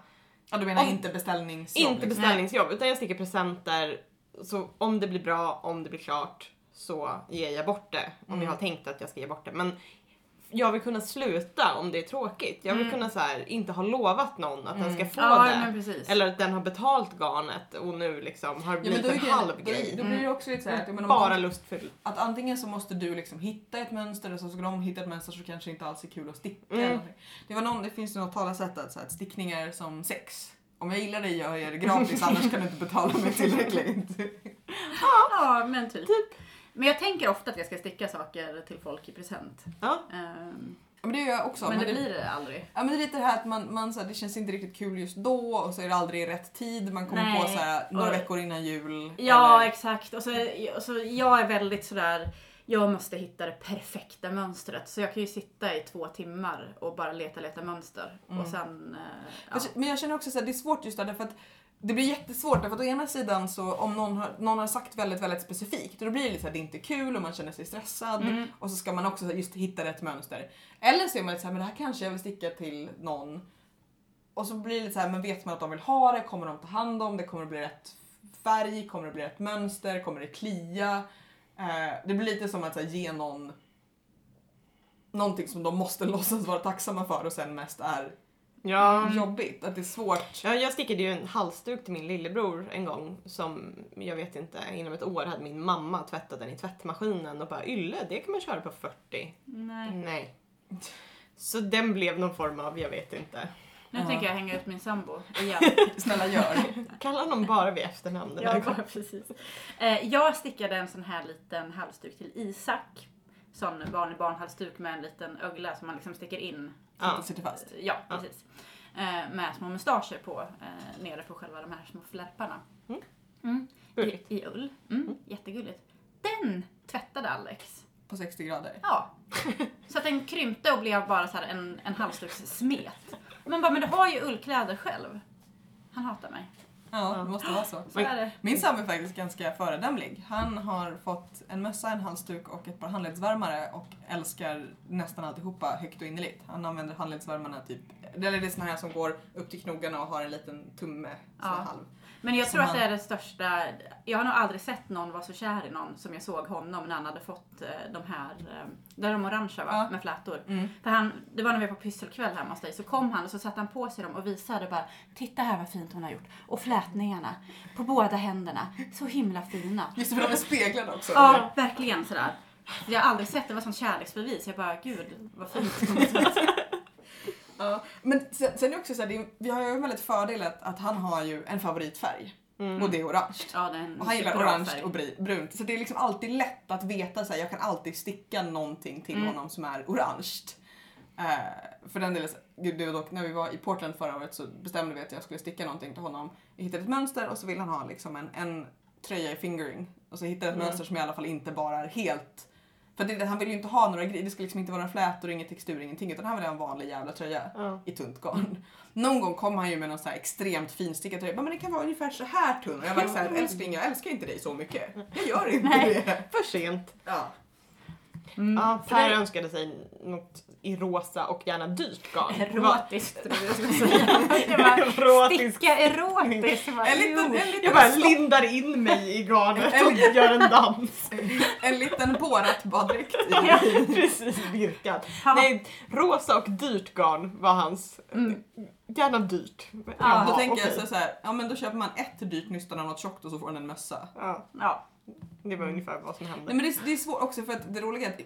[SPEAKER 1] Ja, du menar
[SPEAKER 2] Om-
[SPEAKER 1] inte beställningsjobb?
[SPEAKER 2] inte
[SPEAKER 1] liksom.
[SPEAKER 2] beställningsjobb, utan jag stickar presenter. Så om det blir bra, om det blir klart, så ger jag bort det. Om
[SPEAKER 1] Mm.
[SPEAKER 2] jag har tänkt att jag ska ge bort det. Men jag vill kunna sluta om det är tråkigt. Jag vill
[SPEAKER 3] Mm.
[SPEAKER 2] kunna så här, inte ha lovat någon att den ska
[SPEAKER 1] Mm.
[SPEAKER 2] få
[SPEAKER 3] Ja,
[SPEAKER 2] det. Eller att den har betalt garnet och nu liksom har
[SPEAKER 1] Ja, men
[SPEAKER 2] blivit
[SPEAKER 1] då, är
[SPEAKER 2] en halv
[SPEAKER 1] då,
[SPEAKER 2] grej.
[SPEAKER 1] då blir det också lite menar, om
[SPEAKER 2] Bara lustfylld.
[SPEAKER 1] att antingen så måste du liksom hitta ett mönster och så ska de hitta ett mönster så kanske inte alls är kul att sticka.
[SPEAKER 2] Mm.
[SPEAKER 1] eller. Det, var någon, det finns ju något talesätt att, så här, att stickningar som sex. Om jag gillar dig gör jag det gratis annars kan du inte betala mig tillräckligt.
[SPEAKER 3] Ja, men typ. Men jag tänker ofta att jag ska sticka saker till folk i present.
[SPEAKER 2] Ja.
[SPEAKER 1] Ja, men det gör jag också.
[SPEAKER 3] men det blir det aldrig.
[SPEAKER 1] Ja men det är lite det här att man, man så här, det känns inte riktigt kul just då och så är det aldrig i rätt tid. Man kommer
[SPEAKER 3] Nej.
[SPEAKER 1] på så här, några
[SPEAKER 3] Och-
[SPEAKER 1] veckor innan jul.
[SPEAKER 3] Ja,
[SPEAKER 1] eller,
[SPEAKER 3] exakt. Och så, och så jag är väldigt sådär, jag måste hitta det perfekta mönstret. Så jag kan ju sitta i två timmar och bara leta, leta mönster.
[SPEAKER 1] Mm.
[SPEAKER 3] Och sen, eh, ja.
[SPEAKER 1] Men jag känner också att det är svårt just där för att det blir jättesvårt därför att å ena sidan så om någon har, någon har sagt väldigt, väldigt specifikt då blir det lite så här, det är inte kul och man känner sig stressad
[SPEAKER 3] Mm.
[SPEAKER 1] och så ska man också just hitta rätt mönster. Eller så är man lite så här, men det här kanske jag vill sticka till någon och så blir det lite så här, men vet man att de vill ha det? Kommer de ta hand om det? Kommer det bli rätt färg? Kommer det bli rätt mönster? Kommer det klia? Eh, det blir lite som att så här, ge någon någonting som de måste låtsas vara tacksamma för och sen mest är
[SPEAKER 2] Ja.
[SPEAKER 1] jobbigt. Att det är svårt.
[SPEAKER 2] Ja, jag stickade ju en halsduk till min lillebror en gång som jag vet inte, inom ett år hade min mamma tvättat den i tvättmaskinen och bara Ylle, det kan man köra på 40.
[SPEAKER 3] Nej.
[SPEAKER 2] Nej. Så den blev någon form av, jag vet inte.
[SPEAKER 3] Nu
[SPEAKER 1] Ja.
[SPEAKER 3] tänker jag hänga ut min sambo igen.
[SPEAKER 1] Snälla gör.
[SPEAKER 2] Kalla honom bara vid efternamn den här
[SPEAKER 3] ja,
[SPEAKER 2] gången.
[SPEAKER 3] bara precis. Eh, jag stickade en sån här liten halsduk till Isak. Sån vanlig barnhalsduk med en liten ögla som man liksom sticker in.
[SPEAKER 1] Så att det sitter fast.
[SPEAKER 3] Ja,
[SPEAKER 2] Ja.
[SPEAKER 3] precis. Eh, med små mustascher på, eh, nere på själva de här små flärparna.
[SPEAKER 2] Mm.
[SPEAKER 3] Mm. I, I ull. Mm. Jättegulligt. Den tvättade Alex.
[SPEAKER 1] På 60 grader.
[SPEAKER 3] Ja. Så att den krympte och blev bara så en, en halsdukssmet. Men bara, men du har ju ullkläder själv. Han hatar mig.
[SPEAKER 1] Ja, det måste vara så.
[SPEAKER 3] Så är det.
[SPEAKER 1] Min sambo är faktiskt ganska föredömlig. Han har fått en mössa, en halsduk och ett par handledsvärmare och älskar nästan alltihopa högt och innerligt. Han använder handledsvärmarna typ, eller det är såna här som går upp till knogarna och har en liten tumme, så här
[SPEAKER 3] Ja.
[SPEAKER 1] halv.
[SPEAKER 3] Men jag tror att det är det största. Jag har nog aldrig sett någon vara så kär i någon som jag såg honom när han hade fått eh, de här, eh, där de orangea va?
[SPEAKER 1] Ja.
[SPEAKER 3] Med flätor.
[SPEAKER 1] Mm.
[SPEAKER 3] För han, det var när vi var på pysselkväll hemma hos dig, så kom han och så satte han på sig dem och visade bara Titta här vad fint hon har gjort. Och flätningarna på båda händerna. Så himla fina.
[SPEAKER 1] Just det, för de är speglade också.
[SPEAKER 3] Ja, verkligen sådär. Jag har aldrig sett det, var sånt kärleksbevis. Jag bara, gud vad fint.
[SPEAKER 1] Ja. Men sen, sen är det också så här, det är, vi har ju en väldigt fördel att, att han har ju en favoritfärg
[SPEAKER 2] Mm.
[SPEAKER 1] och det är orange.
[SPEAKER 3] Ja, det är en
[SPEAKER 1] Och han gillar orange
[SPEAKER 3] färg.
[SPEAKER 1] och brunt. Så det är liksom alltid lätt att veta så här, jag kan alltid sticka någonting till
[SPEAKER 3] Mm.
[SPEAKER 1] honom som är orange. Eh, för den delen, gud, det var dock, när vi var i Portland förra året så bestämde vi att jag skulle sticka någonting till honom. Jag hittade ett mönster och så vill han ha liksom en, en tröja i fingering. Och så hittade jag ett
[SPEAKER 2] Mm.
[SPEAKER 1] mönster som i alla fall inte bara är helt för det, han vill ju inte ha några grejer, det ska liksom inte vara några flätor, ingen textur, ingenting. Utan han vill ha en vanlig jävla tröja
[SPEAKER 2] Ja.
[SPEAKER 1] i tunt garn. Någon gång kom han ju med någon så här extremt finstickad tröja. Men det kan vara ungefär så här tunn. Och jag var så här, älskling jag älskar inte dig så mycket. Jag gör inte
[SPEAKER 3] Nej.
[SPEAKER 1] det.
[SPEAKER 2] För sent.
[SPEAKER 1] Ja.
[SPEAKER 3] Mm.
[SPEAKER 2] Ja,
[SPEAKER 3] För
[SPEAKER 2] Per
[SPEAKER 3] det-
[SPEAKER 2] önskade sig något i rosa och gärna dyrt garn.
[SPEAKER 3] Erotiskt, trodde jag skulle säga. Jag bara,
[SPEAKER 2] Erotiskt.
[SPEAKER 3] sticka erotiskt. Jag bara,
[SPEAKER 1] En liten, en liten,
[SPEAKER 2] Jag bara
[SPEAKER 1] stopp-
[SPEAKER 2] lindar in mig i garnet och gör en dans.
[SPEAKER 1] en liten borat baddräkt i.
[SPEAKER 3] Ja.
[SPEAKER 2] Precis, virkad.
[SPEAKER 3] Ja.
[SPEAKER 2] Nej, rosa och dyrt garn var hans.
[SPEAKER 3] Mm.
[SPEAKER 2] Gärna dyrt.
[SPEAKER 3] Ja,
[SPEAKER 1] Då
[SPEAKER 2] Jaha,
[SPEAKER 1] tänker jag
[SPEAKER 2] okej.
[SPEAKER 1] så så här, ja men då köper man ett dyrt nystan av något tjockt och så får den en mössa.
[SPEAKER 2] Ja,
[SPEAKER 3] Ja.
[SPEAKER 2] Det var ungefär vad som hände.
[SPEAKER 1] Nej men det, är- det är svårt också för att det roliga är att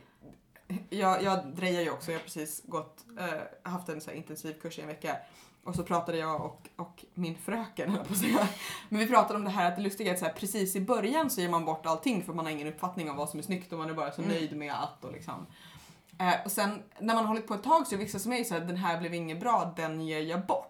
[SPEAKER 1] jag, jag drejar ju också, jag har precis gått, eh, haft en så intensiv kurs i en vecka och så pratade jag och, och min fröken, på säga. Men vi pratade om det här att det lustiga är att så här, precis i början så ger man bort allting för man har ingen uppfattning om vad som är snyggt och man är bara så
[SPEAKER 2] Mm.
[SPEAKER 1] nöjd med att och liksom. Eh, och sen när man har hållit på ett tag så är vissa som är så här, den här blev ingen bra, den ger jag bort.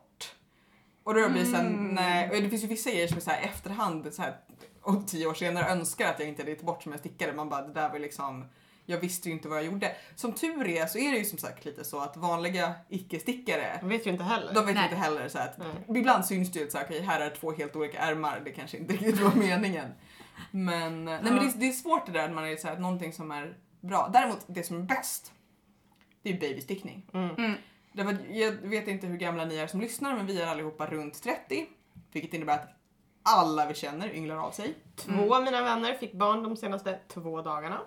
[SPEAKER 1] Och då blir det sen,
[SPEAKER 3] Mm.
[SPEAKER 1] nej, och det finns ju vissa grejer som är så här efterhand, så här, och tio år senare önskar att jag inte hade gett bort som jag stickade. Man bara, det där var liksom, jag visste ju inte vad jag gjorde. Som tur är så är det ju som sagt lite så att vanliga icke-stickare,
[SPEAKER 2] Jag vet ju inte heller.
[SPEAKER 1] de vet
[SPEAKER 3] Nej.
[SPEAKER 1] inte heller så att
[SPEAKER 2] Nej.
[SPEAKER 1] ibland syns det ju att så här, okej, här är två helt olika ärmar, det kanske inte riktigt var meningen. Men, nej, men det, är, det är svårt det där när man är så här, någonting som är bra. Däremot det som är bäst, det är babystickning.
[SPEAKER 2] Mm.
[SPEAKER 3] Mm.
[SPEAKER 1] Därför jag vet inte hur gamla ni är som lyssnar men vi är allihopa runt 30. Vilket innebär att alla vi känner ynglar av sig.
[SPEAKER 2] Två av mina vänner fick barn de senaste två dagarna.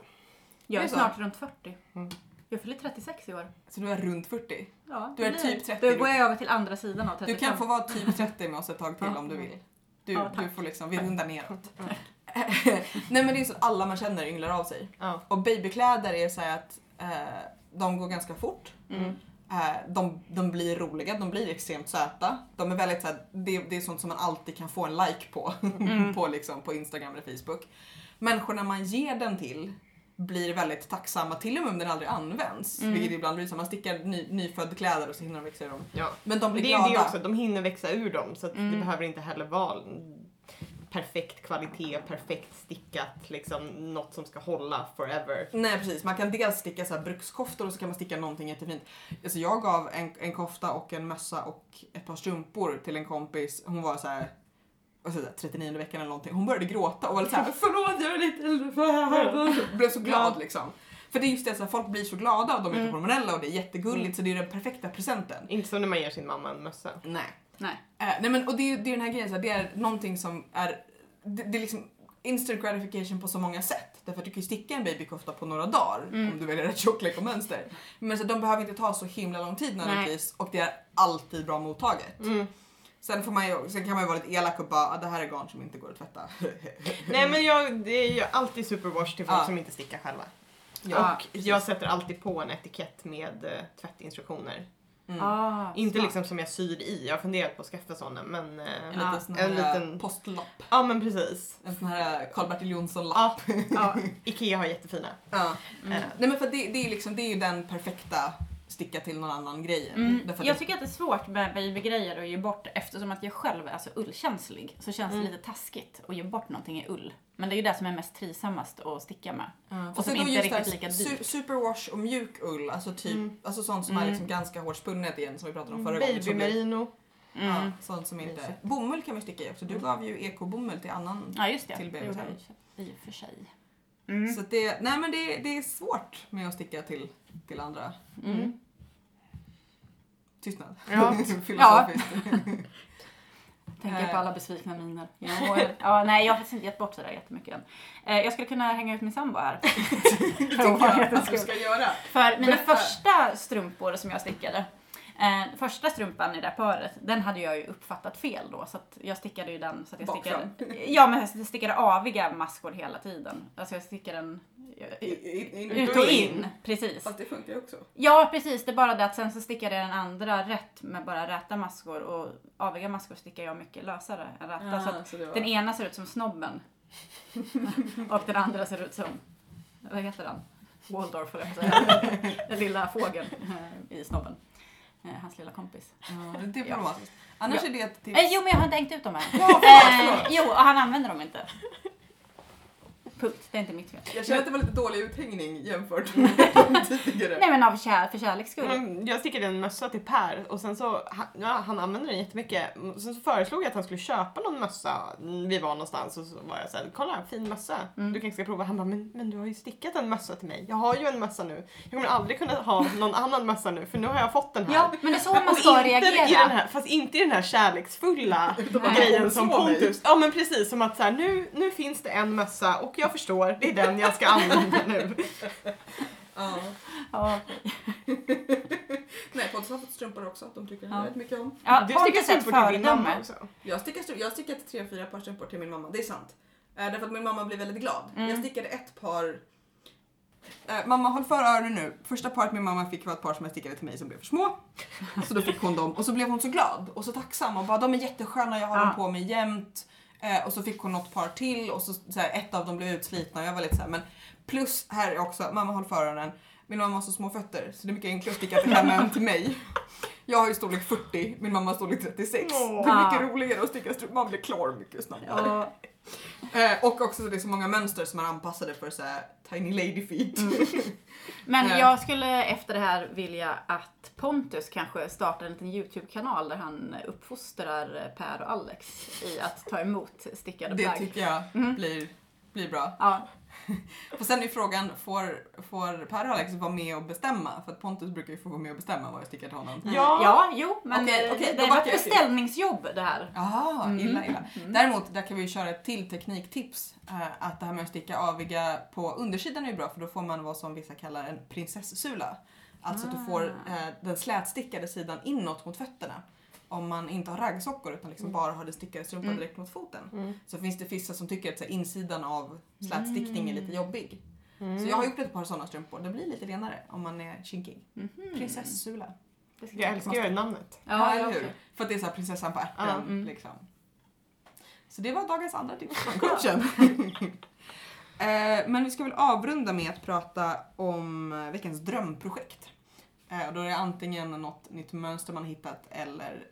[SPEAKER 3] Jag är snart runt 40.
[SPEAKER 2] Mm.
[SPEAKER 3] Jag fyller 36 i år.
[SPEAKER 1] Så du är runt 40.
[SPEAKER 3] Ja,
[SPEAKER 1] Du är typ
[SPEAKER 3] det.
[SPEAKER 1] 30.
[SPEAKER 3] Då går jag över till andra sidan av 35.
[SPEAKER 1] Du kan få vara typ 30 med oss ett tag till om du vill. Du,
[SPEAKER 3] Ja,
[SPEAKER 1] du får liksom, vi rundar neråt.
[SPEAKER 2] Mm.
[SPEAKER 1] Nej men det är så att alla man känner ynglar av sig.
[SPEAKER 2] Ja.
[SPEAKER 1] Och babykläder är så här att eh, de går ganska fort.
[SPEAKER 3] Mm.
[SPEAKER 1] Eh, de, de blir roliga, de blir extremt söta. De är väldigt så här, det, det är sånt som man alltid kan få en like på.
[SPEAKER 3] Mm.
[SPEAKER 1] på, liksom, på Instagram eller Facebook. Människorna man ger den till blir väldigt tacksamma, till och med om den aldrig används.
[SPEAKER 3] Mm.
[SPEAKER 1] Vilket ibland blir så, man stickar ny, nyfödd kläder och så hinner de växa ur dem.
[SPEAKER 2] Ja.
[SPEAKER 1] Men de blir
[SPEAKER 2] det är
[SPEAKER 1] glada.
[SPEAKER 2] det också, de hinner växa ur dem så
[SPEAKER 3] Mm.
[SPEAKER 2] det behöver inte heller vara perfekt kvalitet, perfekt stickat, liksom något som ska hålla forever.
[SPEAKER 1] Nej precis, man kan dels sticka så här brukskoftor och så kan man sticka någonting jättefint. Alltså jag gav en, en kofta och en mössa och ett par strumpor till en kompis. Hon var så här, säger jag, 39 veckan eller någonting. Hon började gråta och var lite så här, förlåt jag är lite äldre. Blev så glad liksom. För det är just det, så här, folk blir så glada och de är
[SPEAKER 3] Mm.
[SPEAKER 1] hormonella och det är jättegulligt så det är den perfekta presenten.
[SPEAKER 2] Inte som när man ger sin mamma en mössa.
[SPEAKER 1] Nej.
[SPEAKER 3] Nej.
[SPEAKER 1] Eh, nej men och det är, det är den här grejen, så här, det är någonting som är, det, det är liksom instant gratification på så många sätt. Därför att du kan ju sticka en babykofta på några dagar
[SPEAKER 3] Mm.
[SPEAKER 1] om du väljer rätt tjocklek och mönster. Men så de behöver inte ta så himla lång tid nödvändigtvis och det är alltid bra mottaget.
[SPEAKER 2] Mm.
[SPEAKER 1] Sen, får man ju, sen kan man ju vara lite elak och bara, ah, det här är garn som inte går att tvätta.
[SPEAKER 2] Nej men jag, det är ju alltid superwash till folk
[SPEAKER 1] Ja.
[SPEAKER 2] som inte stickar själva.
[SPEAKER 3] Ja,
[SPEAKER 2] och jag sätter alltid på en etikett med eh, tvättinstruktioner.
[SPEAKER 1] Mm.
[SPEAKER 3] Ah,
[SPEAKER 2] Inte
[SPEAKER 3] smart.
[SPEAKER 2] liksom som jag syr i, jag har funderat på att skaffa sådana men... eh,
[SPEAKER 1] En liten sån
[SPEAKER 2] en
[SPEAKER 1] här
[SPEAKER 2] liten-
[SPEAKER 1] postlapp.
[SPEAKER 2] Ja men precis.
[SPEAKER 1] En sån här Karl-Bertil Jonsson-lapp.
[SPEAKER 2] Ja, ja, Ikea har jättefina.
[SPEAKER 1] Ja.
[SPEAKER 3] Mm.
[SPEAKER 2] Eh,
[SPEAKER 1] Nej men för det, det, är liksom, det är ju den perfekta sticka till någon annan grejen.
[SPEAKER 3] Mm.
[SPEAKER 1] Därför
[SPEAKER 3] Jag
[SPEAKER 1] det-
[SPEAKER 3] tycker att det är svårt med babygrejer att ge bort eftersom att jag själv är så ullkänslig så känns
[SPEAKER 2] Mm.
[SPEAKER 3] det lite taskigt att ge bort någonting i ull. Men det är ju det som är mest trivsammast att sticka med.
[SPEAKER 1] Ja,
[SPEAKER 3] Och som inte är riktigt
[SPEAKER 1] här
[SPEAKER 3] lika dyrt.
[SPEAKER 1] su- superwash och mjuk ull, alltså typ,
[SPEAKER 2] Mm.
[SPEAKER 1] alltså sånt som är
[SPEAKER 3] Mm.
[SPEAKER 1] liksom ganska hårt spunnet igen som vi pratade om förra gången. som blir-
[SPEAKER 2] Babymerino.
[SPEAKER 3] Mm.
[SPEAKER 1] Ja,
[SPEAKER 3] Ja,
[SPEAKER 1] sånt som inte... Bomull kan vi sticka i också. Du gav ju ekobomull till annan.
[SPEAKER 3] just det.
[SPEAKER 1] Till
[SPEAKER 3] det gjorde
[SPEAKER 1] bebisen.
[SPEAKER 3] jag i och för sig. Mm.
[SPEAKER 1] Så det, nej men det, det är svårt med att sticka till, till andra.
[SPEAKER 3] Mm.
[SPEAKER 1] Tystnad.
[SPEAKER 2] Ja.
[SPEAKER 1] Filosofiskt.
[SPEAKER 3] Tänker
[SPEAKER 1] Eh.
[SPEAKER 3] på alla besvikna miner. Ja, ja, nej, jag har faktiskt inte gett bort sådär jättemycket än. Eh, jag skulle kunna hänga ut min sambo här.
[SPEAKER 1] tycker jag att du ska göra.
[SPEAKER 3] För mina
[SPEAKER 1] Berätta.
[SPEAKER 3] första strumpor som jag stickade, eh, första strumpan i det här paret, den hade jag ju uppfattat fel då. Så att jag stickade ju den så att jag stickade... Ja, men jag stickade aviga maskor hela tiden. Alltså jag stickade den
[SPEAKER 1] I- i- in-
[SPEAKER 3] ut och in. Precis.
[SPEAKER 1] Fast det funkar ju också.
[SPEAKER 3] Ja, precis. Det är bara det att sen så stickade jag den andra rätt med bara räta maskor och aviga maskor stickar jag mycket lösare än räta. så att
[SPEAKER 1] så var...
[SPEAKER 3] den ena ser ut som snobben. och den andra ser ut som, vad heter den? Waldorf höll jag på att säga. Den lilla fågeln eh, i snobben. Eh, Hans lilla kompis.
[SPEAKER 1] Ja, det är problematiskt. Annars
[SPEAKER 3] Ja.
[SPEAKER 1] är det ett tips.
[SPEAKER 3] Eh, jo, men jag har inte hängt ut dem än. Eh, jo, och han använder dem inte. Punkt. Det är inte mitt fel.
[SPEAKER 1] Jag känner att det var lite dålig uthängning jämfört med de tidigare.
[SPEAKER 3] Nej men av kär, för kärleks skull.
[SPEAKER 2] Men Jag stickade en mössa till Per och sen så, han- ja, han använder den jättemycket. Sen så föreslog jag att han skulle köpa någon mössa. Vi var någonstans och så var jag såhär, kolla fin mössa.
[SPEAKER 3] Mm.
[SPEAKER 2] Du kanske ska prova. Han bara, men, men du har ju stickat en mössa till mig. Jag har ju en mössa nu. Jag kommer aldrig kunna ha någon annan mössa nu för nu har jag fått den här.
[SPEAKER 3] Ja, men det är så man ska
[SPEAKER 2] inte i
[SPEAKER 3] reagera.
[SPEAKER 2] den här, fast inte i den här kärleksfulla grejen som. Pontus. Ja men precis, som att så här, nu, nu finns det en mössa och jag förstår, det är den jag ska använda nu.
[SPEAKER 1] Ja.
[SPEAKER 3] Ja,
[SPEAKER 1] Nej, Pontus har fått strumpor också. De tycker
[SPEAKER 3] Ja.
[SPEAKER 1] väldigt mycket om.
[SPEAKER 3] ja
[SPEAKER 2] Du stickar strumpor till din mamma också.
[SPEAKER 1] Jag stickar, jag har stickat tre, fyra par strumpor till min mamma, det är sant. Eh, därför att min mamma blir väldigt glad.
[SPEAKER 3] Mm.
[SPEAKER 1] Jag stickade ett par... Eh, mamma håll för öronen nu. Första paret min mamma fick var ett par som jag stickade till mig som blev för små. Så då fick hon dem och så blev hon så glad och så tacksam och bara de är jättesköna, jag har
[SPEAKER 3] Ja.
[SPEAKER 1] dem på mig jämt. Eh, och så fick hon något par till och så, så här, ett av dem blev utslitna och jag var lite så här, men plus här är också, mamma håll för öronen. Min mamma har så små fötter så det är mycket enklare att sticka till henne än till mig. Jag har ju storlek 40, min mamma har storlek 36.
[SPEAKER 2] Åh.
[SPEAKER 1] Det är mycket
[SPEAKER 3] Ah.
[SPEAKER 1] roligare att sticka strumpor, man blir klar mycket snabbare.
[SPEAKER 3] Ja,
[SPEAKER 1] Eh, och också så det är så många mönster som är anpassade för så här tiny lady feet.
[SPEAKER 3] Men
[SPEAKER 1] Nej.
[SPEAKER 3] jag skulle efter det här vilja att Pontus kanske startar en liten YouTube-kanal där han uppfostrar Per och Alex i att ta emot stickade
[SPEAKER 1] Det
[SPEAKER 3] plagg.
[SPEAKER 1] tycker jag
[SPEAKER 3] Mm.
[SPEAKER 1] blir, blir bra.
[SPEAKER 3] Ja,
[SPEAKER 1] Och sen är frågan, får, får Per och Alex vara med och bestämma? För att Pontus brukar ju få vara med och bestämma vad jag stickar till honom.
[SPEAKER 2] Ja.
[SPEAKER 3] ja jo, men eh,
[SPEAKER 1] okej,
[SPEAKER 3] det
[SPEAKER 1] då
[SPEAKER 3] var ett beställningsjobb det här.
[SPEAKER 1] Jaha,
[SPEAKER 3] Mm.
[SPEAKER 1] illa illa.
[SPEAKER 3] Mm.
[SPEAKER 1] Däremot, där kan vi ju köra ett till tekniktips. Eh, att det här med att sticka aviga på undersidan är ju bra för då får man vad som vissa kallar en prinsessula. Alltså att du får
[SPEAKER 3] Ah.
[SPEAKER 1] eh, den slätstickade sidan inåt mot fötterna. Om man inte har raggsockor utan liksom bara har den stickade strumpan
[SPEAKER 3] Mm.
[SPEAKER 1] direkt mot foten.
[SPEAKER 2] Mm.
[SPEAKER 1] Så finns det vissa som tycker att så här, insidan av slätstickning är lite jobbig.
[SPEAKER 2] Mm.
[SPEAKER 1] Så jag har gjort ett par sådana strumpor. Det blir lite renare om man är kinkig.
[SPEAKER 3] Mhm.
[SPEAKER 1] Prinsessula.
[SPEAKER 3] Det
[SPEAKER 2] Jag älskar ju namnet.
[SPEAKER 3] Ja,
[SPEAKER 1] eller
[SPEAKER 3] jag
[SPEAKER 1] hur? För att det är så här prinsessan på ärten.
[SPEAKER 2] Ja,
[SPEAKER 3] mm.
[SPEAKER 1] liksom. Så det var dagens andra tips från coachen. Eh, Men vi ska väl avrunda med att prata om eh, veckans drömprojekt. Eh, Och då är det antingen något nytt mönster man hittat eller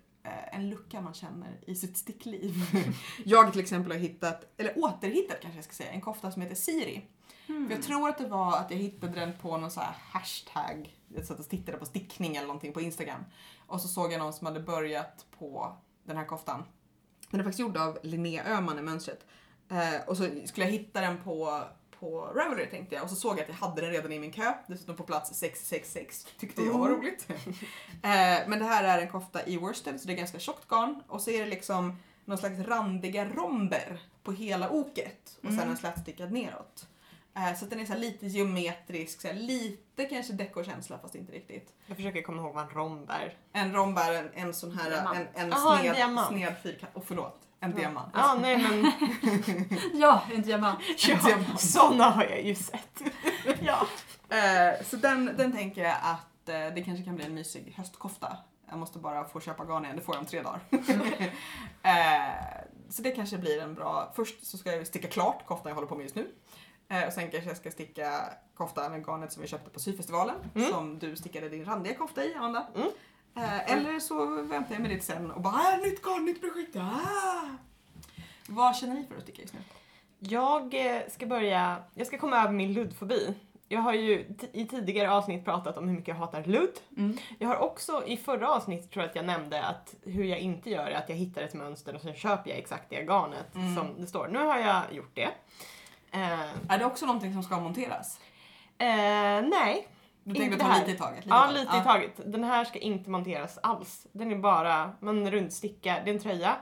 [SPEAKER 1] en lucka man känner i sitt stickliv. jag till exempel har hittat, eller återhittat kanske jag ska säga, en kofta som heter Siri.
[SPEAKER 3] Mm.
[SPEAKER 1] För jag tror att det var att jag hittade den på någon så här hashtag. Jag satt och tittade på stickning eller någonting på Instagram. Och så såg jag någon som hade börjat på den här koftan. Den är faktiskt gjord av Linnea Öhman i mönstret. Eh, och så skulle jag hitta den på, på Ravelry tänkte jag och så såg jag att jag hade den redan i min kö. Dessutom på plats 666. Tyckte jag var roligt. eh, men det här är en kofta i worsted så det är ganska tjockt garn. Och så är det liksom någon slags randiga romber på hela oket. Och sen
[SPEAKER 3] Mm.
[SPEAKER 1] en slätstickad neråt. Eh, Så den är så lite geometrisk, så lite kanske dekorkänsla fast inte riktigt.
[SPEAKER 2] Jag försöker komma ihåg vad en romb är.
[SPEAKER 1] En romb är en, en sån här,
[SPEAKER 3] Diamant.
[SPEAKER 1] en, en
[SPEAKER 2] Aha, en
[SPEAKER 1] sned,
[SPEAKER 2] diamant.
[SPEAKER 1] sned fyrkant. Och förlåt, en diamant.
[SPEAKER 2] Ja, nej men
[SPEAKER 3] Ja, en diamant.
[SPEAKER 2] ja,
[SPEAKER 1] diamant.
[SPEAKER 2] såna har jag ju sett. ja.
[SPEAKER 1] Eh, Så den, den tänker jag att eh, det kanske kan bli en mysig höstkofta. Jag måste bara få köpa garn igen, det får jag om tre dagar. Eh, Så det kanske blir en bra... Först så ska jag sticka klart koftan jag håller på med just nu. Eh, Och sen kanske jag ska sticka kofta med garnet som vi köpte på syfestivalen.
[SPEAKER 2] Mm.
[SPEAKER 1] Som du stickade din randiga kofta i, Amanda.
[SPEAKER 2] Mm.
[SPEAKER 1] Eh, Eller så väntar jag med det sen och bara ah, nytt garn, nytt projekt. Ah! Vad känner ni för att sticka just nu?
[SPEAKER 2] Jag eh, ska börja, jag ska komma över min luddfobi. Jag har ju i tidigare avsnitt pratat om hur mycket jag hatar ludd.
[SPEAKER 3] Mm.
[SPEAKER 2] Jag har också i förra avsnittet tror jag att jag nämnde att hur jag inte gör är att jag hittar ett mönster och sen köper jag exakt det garnet
[SPEAKER 1] Mm.
[SPEAKER 2] som det står. Nu har jag gjort det. Eh,
[SPEAKER 1] Är det också någonting som ska monteras?
[SPEAKER 2] eh, nej,
[SPEAKER 1] Du tänkte ta
[SPEAKER 2] här.
[SPEAKER 1] lite i taget? Lite
[SPEAKER 2] ja lite i taget. Den här ska inte monteras alls. Den är bara, man rundstickar, det är en tröja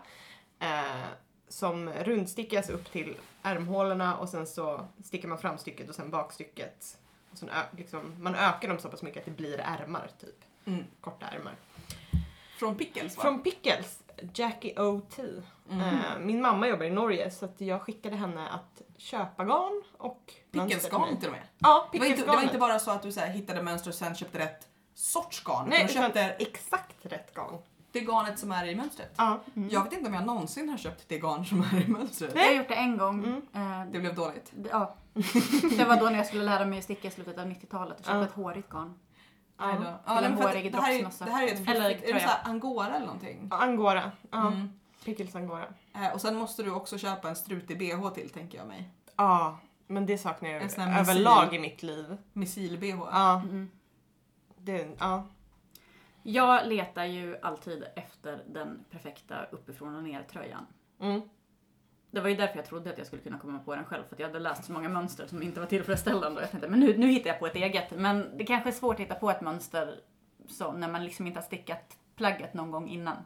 [SPEAKER 2] eh, som rundstickas upp till ärmhålorna och sen så stickar man framstycket och sen bakstycket. Och sen liksom, man ökar dem så pass mycket att det blir ärmar typ.
[SPEAKER 1] Mm.
[SPEAKER 2] Korta ärmar.
[SPEAKER 1] Från Pickles va?
[SPEAKER 2] Från Pickles, Jackie O.T.
[SPEAKER 1] Mm.
[SPEAKER 2] Eh, min mamma jobbar i Norge så att jag skickade henne att köpa garn och mönster till
[SPEAKER 1] och med.
[SPEAKER 2] Ja,
[SPEAKER 1] Det var, inte, det var inte bara så att du så här, hittade mönster och sen köpte rätt sorts garn.
[SPEAKER 2] Nej,
[SPEAKER 1] du
[SPEAKER 2] utan
[SPEAKER 1] köpte
[SPEAKER 2] exakt rätt garn.
[SPEAKER 1] det garnet som är i mönstret.
[SPEAKER 2] Ja.
[SPEAKER 3] Mm.
[SPEAKER 1] Jag vet inte om jag någonsin har köpt det garn som är i mönstret.
[SPEAKER 3] Jag har gjort det en gång.
[SPEAKER 2] Mm.
[SPEAKER 3] Eh,
[SPEAKER 1] Det blev dåligt.
[SPEAKER 3] det- ja. det var då när jag skulle lära mig att sticka i slutet av 90-talet och köpa
[SPEAKER 2] Ja.
[SPEAKER 3] ett hårigt garn.
[SPEAKER 2] Ja.
[SPEAKER 1] Ja,
[SPEAKER 3] Eller
[SPEAKER 1] för att
[SPEAKER 3] hårig
[SPEAKER 1] det här är-. Det här är ett
[SPEAKER 3] Eller
[SPEAKER 1] fluffigt, är det så här angora eller någonting?
[SPEAKER 2] Angora. Ja.
[SPEAKER 1] Mm.
[SPEAKER 2] Pickles angora.
[SPEAKER 1] Eh, och sen måste du också köpa en strutig bh till tänker jag mig.
[SPEAKER 2] Ja. Men det saknar jag överlag i mitt liv.
[SPEAKER 1] Missil-bh.
[SPEAKER 2] Ja,
[SPEAKER 3] Mm.
[SPEAKER 2] det, ja.
[SPEAKER 3] Jag letar ju alltid efter den perfekta uppifrån och ner tröjan.
[SPEAKER 2] Mm.
[SPEAKER 3] Det var ju därför jag trodde att jag skulle kunna komma på den själv, för att jag hade läst så många mönster som inte var tillfredsställande. Och jag tänkte, men nu, nu hittar jag på ett eget. Men det kanske är svårt att hitta på ett mönster så, när man liksom inte har stickat plagget någon gång innan.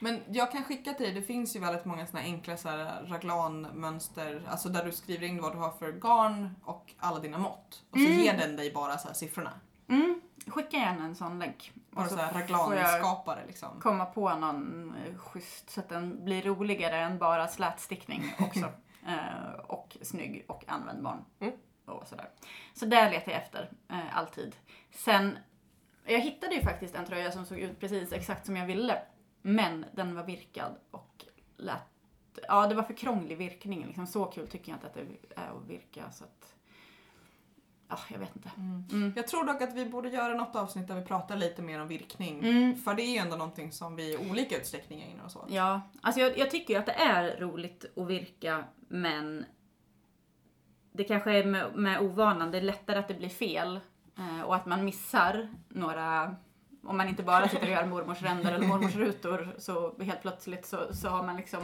[SPEAKER 1] Men jag kan skicka till dig, det finns ju väldigt många såna enkla så här raglanmönster, alltså där du skriver in vad du har för garn och alla dina mått. Och så
[SPEAKER 3] Mm.
[SPEAKER 1] ger den dig bara så här siffrorna.
[SPEAKER 3] Mm, skicka gärna en sån länk. Och
[SPEAKER 1] så
[SPEAKER 3] jag
[SPEAKER 1] raglanskapare liksom.
[SPEAKER 3] komma på någon eh, schysst så att den blir roligare än bara slätstickning också. eh, och snygg och användbar.
[SPEAKER 2] Mm.
[SPEAKER 3] Och sådär. Så där letar jag efter, eh, alltid. Sen, jag hittade ju faktiskt en tröja som såg ut precis exakt som jag ville. Men den var virkad och lät, ja det var för krånglig virkning. Liksom, så kul tycker jag inte att det är att virka så att, ja jag vet inte. Mm.
[SPEAKER 1] Jag tror dock att vi borde göra något avsnitt där vi pratar lite mer om virkning.
[SPEAKER 3] Mm.
[SPEAKER 1] För det är ju ändå någonting som vi i olika utsträckning ägnar oss åt.
[SPEAKER 3] Ja, alltså jag, jag tycker ju att det är roligt att virka men det kanske är med, med ovanan, det är lättare att det blir fel och att man missar några om man inte bara sitter och gör mormors ränder eller mormors rutor så helt plötsligt så, så har man liksom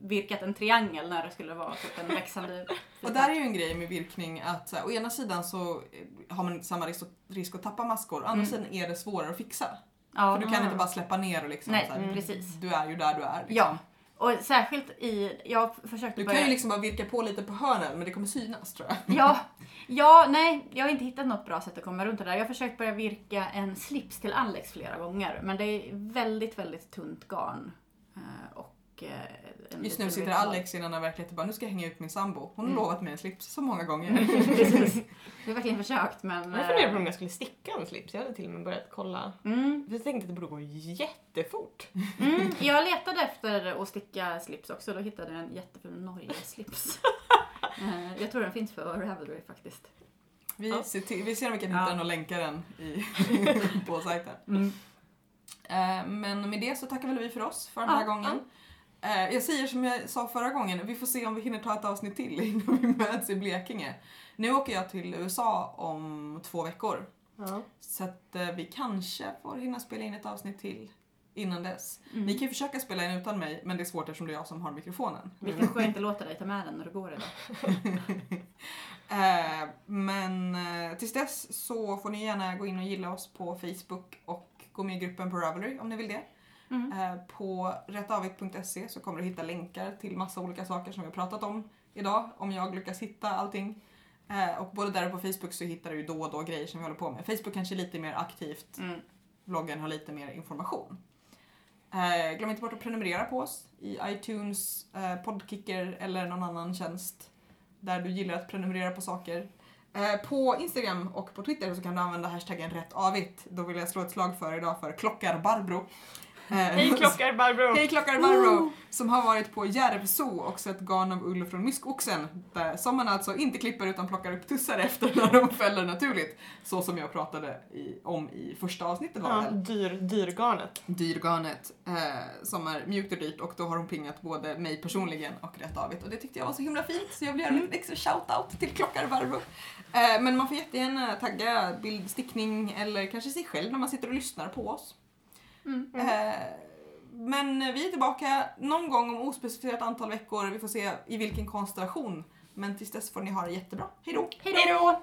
[SPEAKER 3] virkat en triangel när det skulle vara typ en växande
[SPEAKER 1] Och där är ju en grej med virkning att här, å ena sidan så eh, har man samma risk, risk att tappa maskor, å andra
[SPEAKER 3] Mm.
[SPEAKER 1] sidan är det svårare att fixa.
[SPEAKER 3] ja,
[SPEAKER 1] För du kan inte bara släppa ner och liksom
[SPEAKER 3] Nej,
[SPEAKER 1] så här,
[SPEAKER 3] mm. precis.
[SPEAKER 1] du är ju där du är. Liksom.
[SPEAKER 3] Ja, och särskilt i, jag försökte
[SPEAKER 1] Du
[SPEAKER 3] börja...
[SPEAKER 1] kan ju liksom bara virka på lite på hörnen men det kommer synas tror jag.
[SPEAKER 3] Ja, ja, nej, jag har inte hittat något bra sätt att komma runt det där. Jag har försökt börja virka en slips till Alex flera gånger, men det är väldigt, väldigt tunt garn. Eh, Och, en
[SPEAKER 1] Just nu sitter. Alex i en annan verklighet och bara nu ska jag hänga ut min sambo. Hon har
[SPEAKER 3] Mm.
[SPEAKER 1] lovat mig en slips så många gånger.
[SPEAKER 3] Precis. Jag har verkligen försökt, men...
[SPEAKER 2] Jag funderade på
[SPEAKER 3] eh,
[SPEAKER 2] om jag skulle sticka en slips. Jag hade till och med börjat kolla.
[SPEAKER 3] Mm,
[SPEAKER 2] Jag tänkte att det borde gå jättefort.
[SPEAKER 3] mm, jag letade efter att sticka slips också, då hittade jag en jätteful Norge-slips. Eh, Jag tror den finns på Ravelry faktiskt.
[SPEAKER 1] Vi,
[SPEAKER 2] Ja.
[SPEAKER 1] ser, till, vi ser om vi kan hitta
[SPEAKER 3] Ja.
[SPEAKER 1] den och länka den i, på sajten.
[SPEAKER 3] Mm.
[SPEAKER 1] Eh, Men med det så tackar väl vi för oss för den
[SPEAKER 3] Ja,
[SPEAKER 1] här gången. Eh, Jag säger som jag sa förra gången, vi får se om vi hinner ta ett avsnitt till innan vi möts i Blekinge. Nu åker jag till USA om två veckor.
[SPEAKER 2] Ja.
[SPEAKER 1] Så att eh, vi kanske får hinna spela in ett avsnitt till innan dess.
[SPEAKER 3] Mm.
[SPEAKER 1] Ni kan ju försöka spela in utan mig, men det är svårt eftersom det är jag som har mikrofonen.
[SPEAKER 3] Vi kanske inte låter dig ta med den när du går idag.
[SPEAKER 1] Eh, men eh, tills dess så får ni gärna gå in och gilla oss på Facebook och gå med i gruppen på Ravelry om ni vill det.
[SPEAKER 3] Mm.
[SPEAKER 1] Eh, på rättavigt.se så kommer du hitta länkar till massa olika saker som vi har pratat om idag, om jag lyckas hitta allting. Eh, och både där och på Facebook så hittar du ju då och då grejer som vi håller på med. Facebook kanske är lite mer aktivt,
[SPEAKER 3] Mm.
[SPEAKER 1] bloggen har lite mer information. Eh, glöm inte bort att prenumerera på oss i iTunes, Podkicker eller någon annan tjänst där du gillar att prenumerera på saker. På Instagram och på Twitter så kan du använda hashtaggen rättavigt. Då vill jag slå ett slag för idag för klockar Barbro. Eh,
[SPEAKER 2] Hej klockar Barbro!
[SPEAKER 1] Hej klockar Barbro! Som har varit på Järvso och sett garn av ull från myskoxen. Där, som man alltså inte klipper utan plockar upp tussar efter när de fäller naturligt. Så som jag pratade i, om i första avsnittet var det
[SPEAKER 2] Ja,
[SPEAKER 1] väl?
[SPEAKER 2] dyr, dyrgarnet.
[SPEAKER 1] Dyrgarnet eh, som är mjukt och dyrt och då har hon pingat både mig personligen och Rättavigt och det tyckte jag var så himla fint så jag vill göra en extra shoutout till klockar Barbro. Eh, men man får jättegärna tagga bildstickning eller kanske sig själv när man sitter och lyssnar på oss.
[SPEAKER 3] Mm.
[SPEAKER 1] Eh, men vi är tillbaka någon gång om ospecificerat antal veckor. Vi får se i vilken konstellation. Men tills dess får ni ha det jättebra. Hej då!
[SPEAKER 3] Hej då!